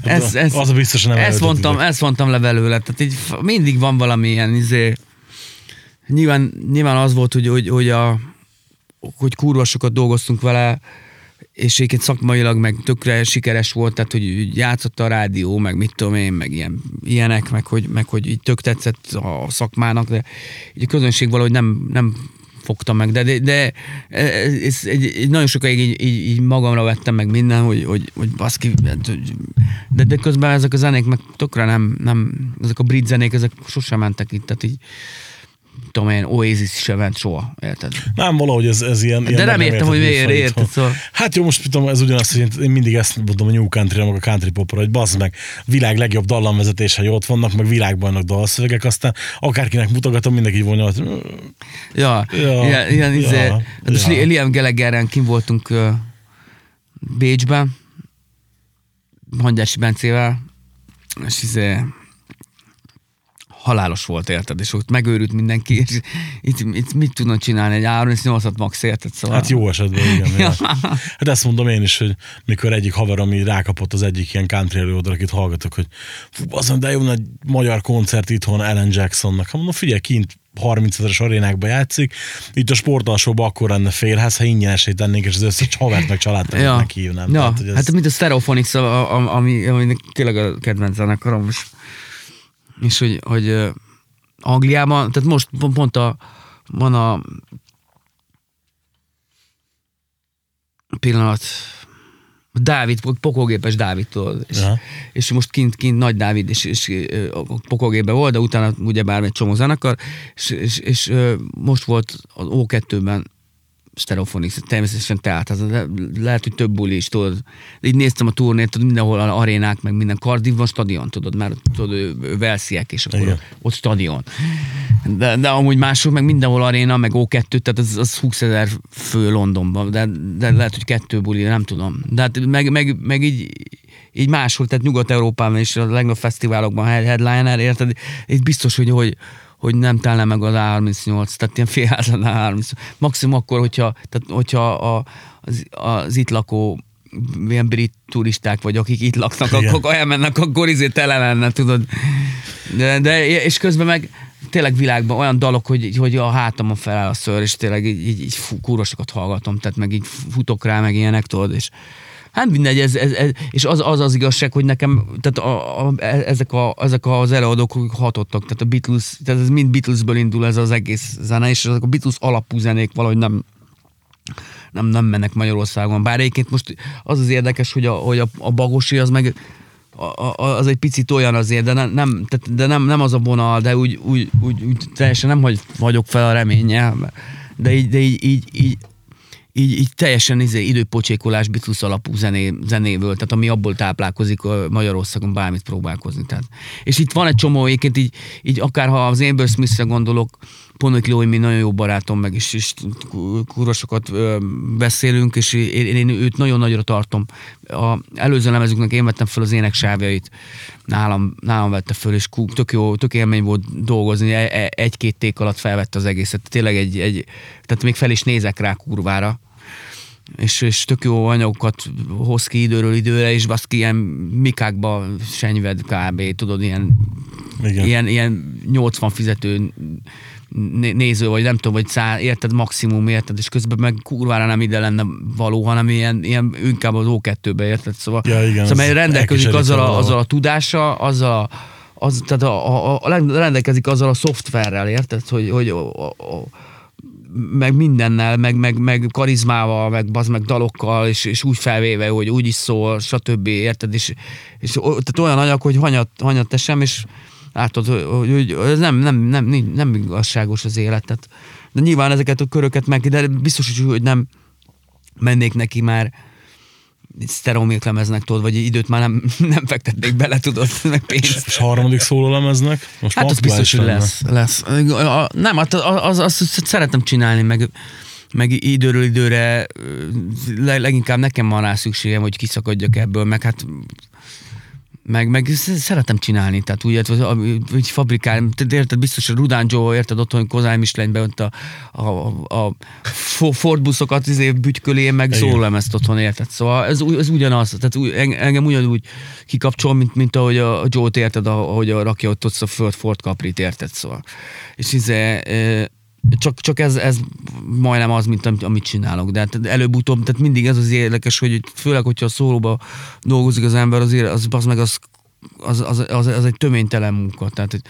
ezt, ezt, Az biztos nem ezt mondtam, ezt mondtam le belőle. Tehát így mindig van valami ilyen, izé, nyilván, nyilván az volt, hogy, hogy, hogy, a, hogy kurva sokat dolgoztunk vele, és egyébként szakmailag meg tökre sikeres volt, tehát hogy játszott a rádió, meg mit tudom én, meg ilyen, ilyenek, meg hogy, meg hogy így tök tetszett a szakmának, de így a közönség valahogy nem, nem fogta meg, de, de, de ez egy, egy nagyon sokáig így, így, így, magamra vettem meg minden, hogy, hogy, hogy baszki, hát, de, de közben ezek a zenék meg tökre nem, nem, ezek a brit zenék, ezek sosem mentek itt, tehát így tudom én, Oasis se ment soha, érted? Nem, valahogy ez, ez ilyen... ilyen De nem meg értem, hogy miért, érted, szóval. Hát jó, most tudom, ez ugyanaz, hogy én- mindig ezt mondom a New country meg a country popra, hogy bazd meg, világ legjobb dallamvezetései ott vannak, meg világbajnok dalszövegek, aztán akárkinek mutogatom, mindenki vonja, Ja, Ja, ilyen, ilyen ja, izé, hát most ja. Li- Liam Gallagherren kim voltunk uh, Bécsben, Hangyási Bencével, és izé, halálos volt, érted? És ott megőrült mindenki, és itt, itt mit tudna csinálni? Egy 38-at max, érted? Szóval... Hát jó esetben, igen. Ja. ja. Hát ezt mondom én is, hogy mikor egyik haverom így rákapott az egyik ilyen country előadóra, akit hallgatok, hogy fú, azon, de jó nagy magyar koncert itthon Ellen Jacksonnak. Hát mondom, figyelj, kint 30 ezeres arénákba játszik, itt a sportalsóban akkor lenne félház, ha ingyen esélyt tennénk, és az összes havert meg családtagoknak hívnám. Ja, Tehát, hogy ez... hát mint a Stereophonics, a- a- ami, ami tényleg a kedvenc zenekarom, és, és hogy, hogy Angliában, tehát most pont- a, van a pillanat, Dávid, pokógépes Dávid, tudod, és, Ja. és most kint, kint Nagy Dávid, és, és pokógépben volt, de utána ugye bár egy csomó zenekar, és, és, és most volt az O2-ben Stereophonics, természetesen tehát, az, le, lehet, hogy több buli is, tudod. Így néztem a turnét, tudod, mindenhol a arénák, meg minden Cardiff van stadion, tudod, már tudod, Velsziek, és akkor Igen. ott stadion. De, de amúgy máshol meg mindenhol aréna, meg O2, tehát az, az 20 ezer fő Londonban, de, de lehet, hogy kettő buli, nem tudom. De hát meg, meg, meg így, így máshol, tehát Nyugat-Európában is a legnagyobb fesztiválokban head- headliner, érted? Itt biztos, hogy, hogy, hogy nem telne meg az A38, tehát ilyen félházan A38. Maximum akkor, hogyha, tehát, hogyha a, az, az itt lakó ilyen brit turisták, vagy akik itt laknak, Igen. akkor elmennek, akkor izé tele lenne, tudod. De, de, és közben meg tényleg világban olyan dalok, hogy, hogy a hátamon feláll a ször, és tényleg így, így, így fú, hallgatom, tehát meg így futok rá, meg ilyenek, tudod, és Hát mindegy, ez, ez, ez, és az, az az igazság, hogy nekem, tehát a, a, ezek, a, ezek az előadók hogy hatottak, tehát a Beatles, tehát ez mind Beatlesből indul ez az egész zene, és ezek a Beatles alapú zenék valahogy nem, nem, nem mennek Magyarországon. Bár egyébként most az az érdekes, hogy a, hogy a, a Bagosi az meg a, a, az egy picit olyan azért, de, nem, nem, tehát, de nem, nem az a vonal, de úgy, úgy, úgy, úgy teljesen nem hagy, vagyok fel a reménye, de így, de így, így, így így, így teljesen izé, időpocsékolás Beatles alapú zené, zenéből, tehát ami abból táplálkozik Magyarországon bármit próbálkozni. Tehát. És itt van egy csomó, egyébként így, így akár ha az Amber Smith-re gondolok, Ponok Lói, mi nagyon jó barátom, meg is, is kurva sokat ö, beszélünk, és én, én, én, őt nagyon nagyra tartom. A előző lemezüknek én vettem fel az ének sávjait, nálam, nálam vette föl, és kú, tök jó, tök élmény volt dolgozni, E- e- egy-két ték alatt felvette az egészet. Tényleg egy, egy, tehát még fel is nézek rá kurvára és, és tök jó anyagokat hoz ki időről időre, és baszki ilyen mikákba senyved kb. tudod, ilyen, Igen. ilyen, ilyen 80 fizető né- néző, vagy nem tudom, vagy szá, érted, maximum érted, és közben meg kurvára nem ide lenne való, hanem ilyen, ilyen inkább az O2-be érted, szóval, Ja, igen, szóval rendelkezik azzal a, azzal a tudása, azzal a, az, tehát a, a, a, rendelkezik azzal a szoftverrel, érted, hogy, hogy a, a, a, meg mindennel, meg, meg, meg karizmával, meg bazd meg dalokkal, és, és úgy felvéve, hogy úgy is szól, stb. Érted? És, és tehát olyan anyag, hogy hanyat, hanyat tesem, és látod, hogy, hogy, ez nem, nem, nem, nem, igazságos az élet. Tehát, de nyilván ezeket a köröket meg, de biztos, hogy- hogy nem mennék neki már sztereomék lemeznek, tudod, vagy időt már nem, nem fektetnék bele, tudod, meg pénzt. És harmadik szólólemeznek? Most Hát az biztos, hogy lesz. lesz. A- Nem, hát az, az, az, azt szeretem csinálni, meg, meg időről időre le- leginkább nekem van rá szükségem, hogy kiszakadjak ebből, meg hát meg, meg szeretem csinálni, tehát úgy, hogy, fabrikálni, érted, biztos, hogy Rudán Joe, érted, otthon Kozály Mislánybe ott a, a, a, a Ford buszokat izé bütykölé, meg ezt otthon, érted, szóval ez, ez ugyanaz, tehát úgy, engem ugyanúgy kikapcsol, mint, mint ahogy a Joe-t érted, ahogy a rakja ott, ott a Ford, Ford Capri-t, érted, szóval. És izé, csak, csak ez, ez majdnem az, mint amit, amit csinálok. De hát előbb-utóbb, tehát mindig ez az érdekes, hogy főleg, hogyha a szólóba dolgozik az ember, azért az, az meg az, az, az, az, az egy töménytelen munka. Tehát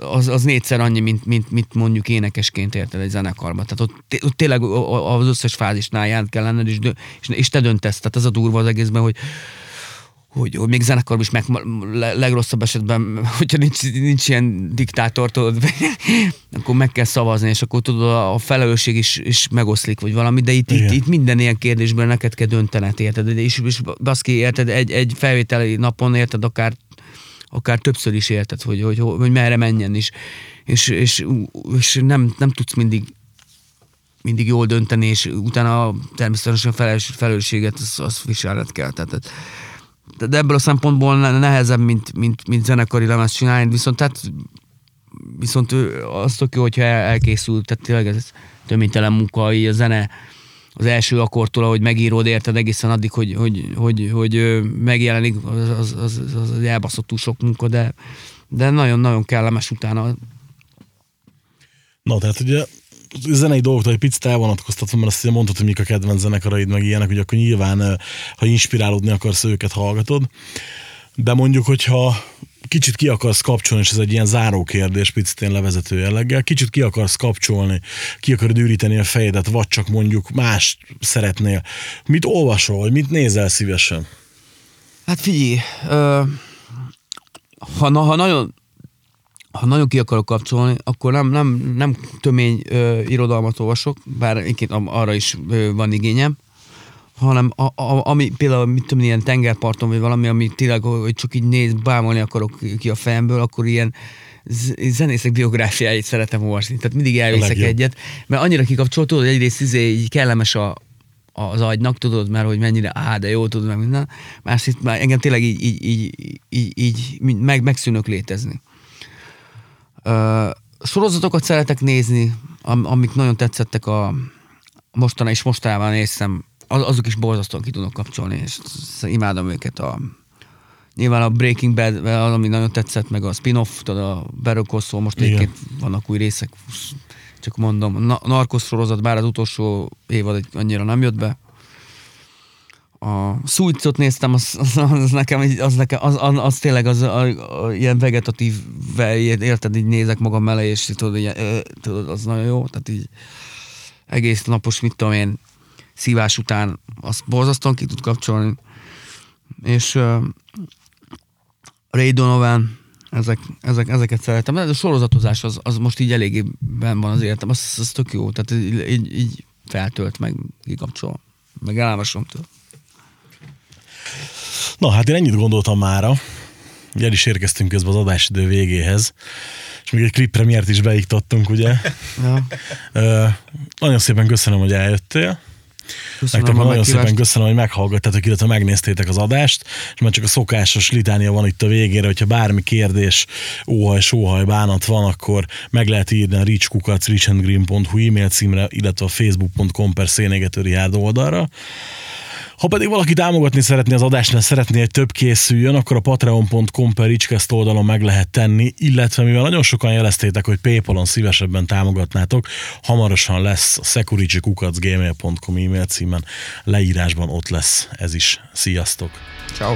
az, az négyszer annyi, mint, mint, mint mondjuk énekesként érted egy zenekarban. Tehát ott, ott tényleg az összes fázisnál jelent kell lenned, és, és te döntesz. Tehát ez a durva az egészben, hogy, hogy, hogy még zenekarban is meg legrosszabb esetben, hogyha nincs, nincs ilyen diktátor, tudod, akkor meg kell szavazni, és akkor tudod, a felelősség is, is megoszlik, vagy valami, de itt, itt, itt, minden ilyen kérdésben neked kell döntened, érted? És, és baszki, érted, egy, egy felvételi napon, érted, akár akár többször is érted, hogy, hogy, hogy, hogy merre menjen is. És, és, és nem, nem tudsz mindig mindig jól dönteni, és utána természetesen felelősséget az, az viselned kell. Tehát de ebből a szempontból nehezebb, mint, mint, mint zenekari lemez csinálni, viszont tehát viszont az tök jó, hogyha elkészült, tehát tényleg ez töménytelen munka, a zene az első akkortól, ahogy megírod, érted egészen addig, hogy, hogy, hogy, hogy megjelenik, az, az, az, az elbaszott túl sok munka, de, de nagyon-nagyon kellemes utána. Na, tehát ugye zenei dolgoktól egy picit elvonatkoztatva, mert azt mondtad, hogy mik a kedvenc zenekaraid, meg ilyenek, hogy akkor nyilván, ha inspirálódni akarsz, őket hallgatod. De mondjuk, hogyha kicsit ki akarsz kapcsolni, és ez egy ilyen záró kérdés, picit én levezető jelleggel, kicsit ki akarsz kapcsolni, ki akarod üríteni a fejedet, vagy csak mondjuk más szeretnél. Mit olvasol, vagy mit nézel szívesen? Hát figyelj, ö, ha, na, ha nagyon ha nagyon ki akarok kapcsolni, akkor nem, nem, nem tömény ö, irodalmat olvasok, bár egyébként arra is ö, van igényem, hanem a, a, ami például, mit tudom, ilyen tengerparton, vagy valami, ami tényleg, hogy csak így néz, bámolni akarok ki a fejemből, akkor ilyen zenészek biográfiáit szeretem olvasni. Tehát mindig elviszek egyet, mert annyira kikapcsolt, tudod, egyrészt izé, így kellemes a, az agynak, tudod, mert hogy mennyire á, de jó, tudod, meg minden. Másrészt már engem tényleg így, így, így, így, így meg, megszűnök létezni. Uh, sorozatokat szeretek nézni, am, amik nagyon tetszettek a mostana és mostában néztem, az, azok is borzasztóan ki tudok kapcsolni, és imádom őket. A, nyilván a Breaking Bad, ami nagyon tetszett, meg a spin-off, tudod, a Better Call most egyébként vannak új részek, csak mondom, a Narcos sorozat, bár az utolsó évad annyira nem jött be, a Suicot néztem, az, az, az nekem, az, nekem az, az, az tényleg az a, a, ilyen vegetatív, érted, így nézek magam mellé, és tudod, ilyen, ö, tudod, az nagyon jó, tehát így egész napos, mit tudom én, szívás után azt borzasztóan ki tud kapcsolni. És uh, Ray Donovan, ezek, ezek, ezeket szeretem. De a sorozatozás az, az most így eléggé ben van az életem, az, az tök jó, tehát így, így feltölt meg, kikapcsol, meg elolvasom tőle. Na hát én ennyit gondoltam mára. El is érkeztünk közben az adásidő végéhez. És még egy klip premiért is beiktattunk, ugye? Ja. Uh, nagyon szépen köszönöm, hogy eljöttél. Köszönöm Nektek nagyon szépen köszönöm, hogy meghallgattátok, illetve megnéztétek az adást, és már csak a szokásos litánia van itt a végére, hogyha bármi kérdés, óhaj, sóhaj, bánat van, akkor meg lehet írni a reachkukac, reachandgreen.hu e-mail címre, illetve a facebook.com per oldalra. Ha pedig valaki támogatni szeretné az adást, mert szeretné, hogy több készüljön, akkor a patreon.com per oldalon meg lehet tenni, illetve mivel nagyon sokan jeleztétek, hogy Paypalon szívesebben támogatnátok, hamarosan lesz a securitykukac.gmail.com e-mail címen, leírásban ott lesz ez is. Sziasztok! Ciao.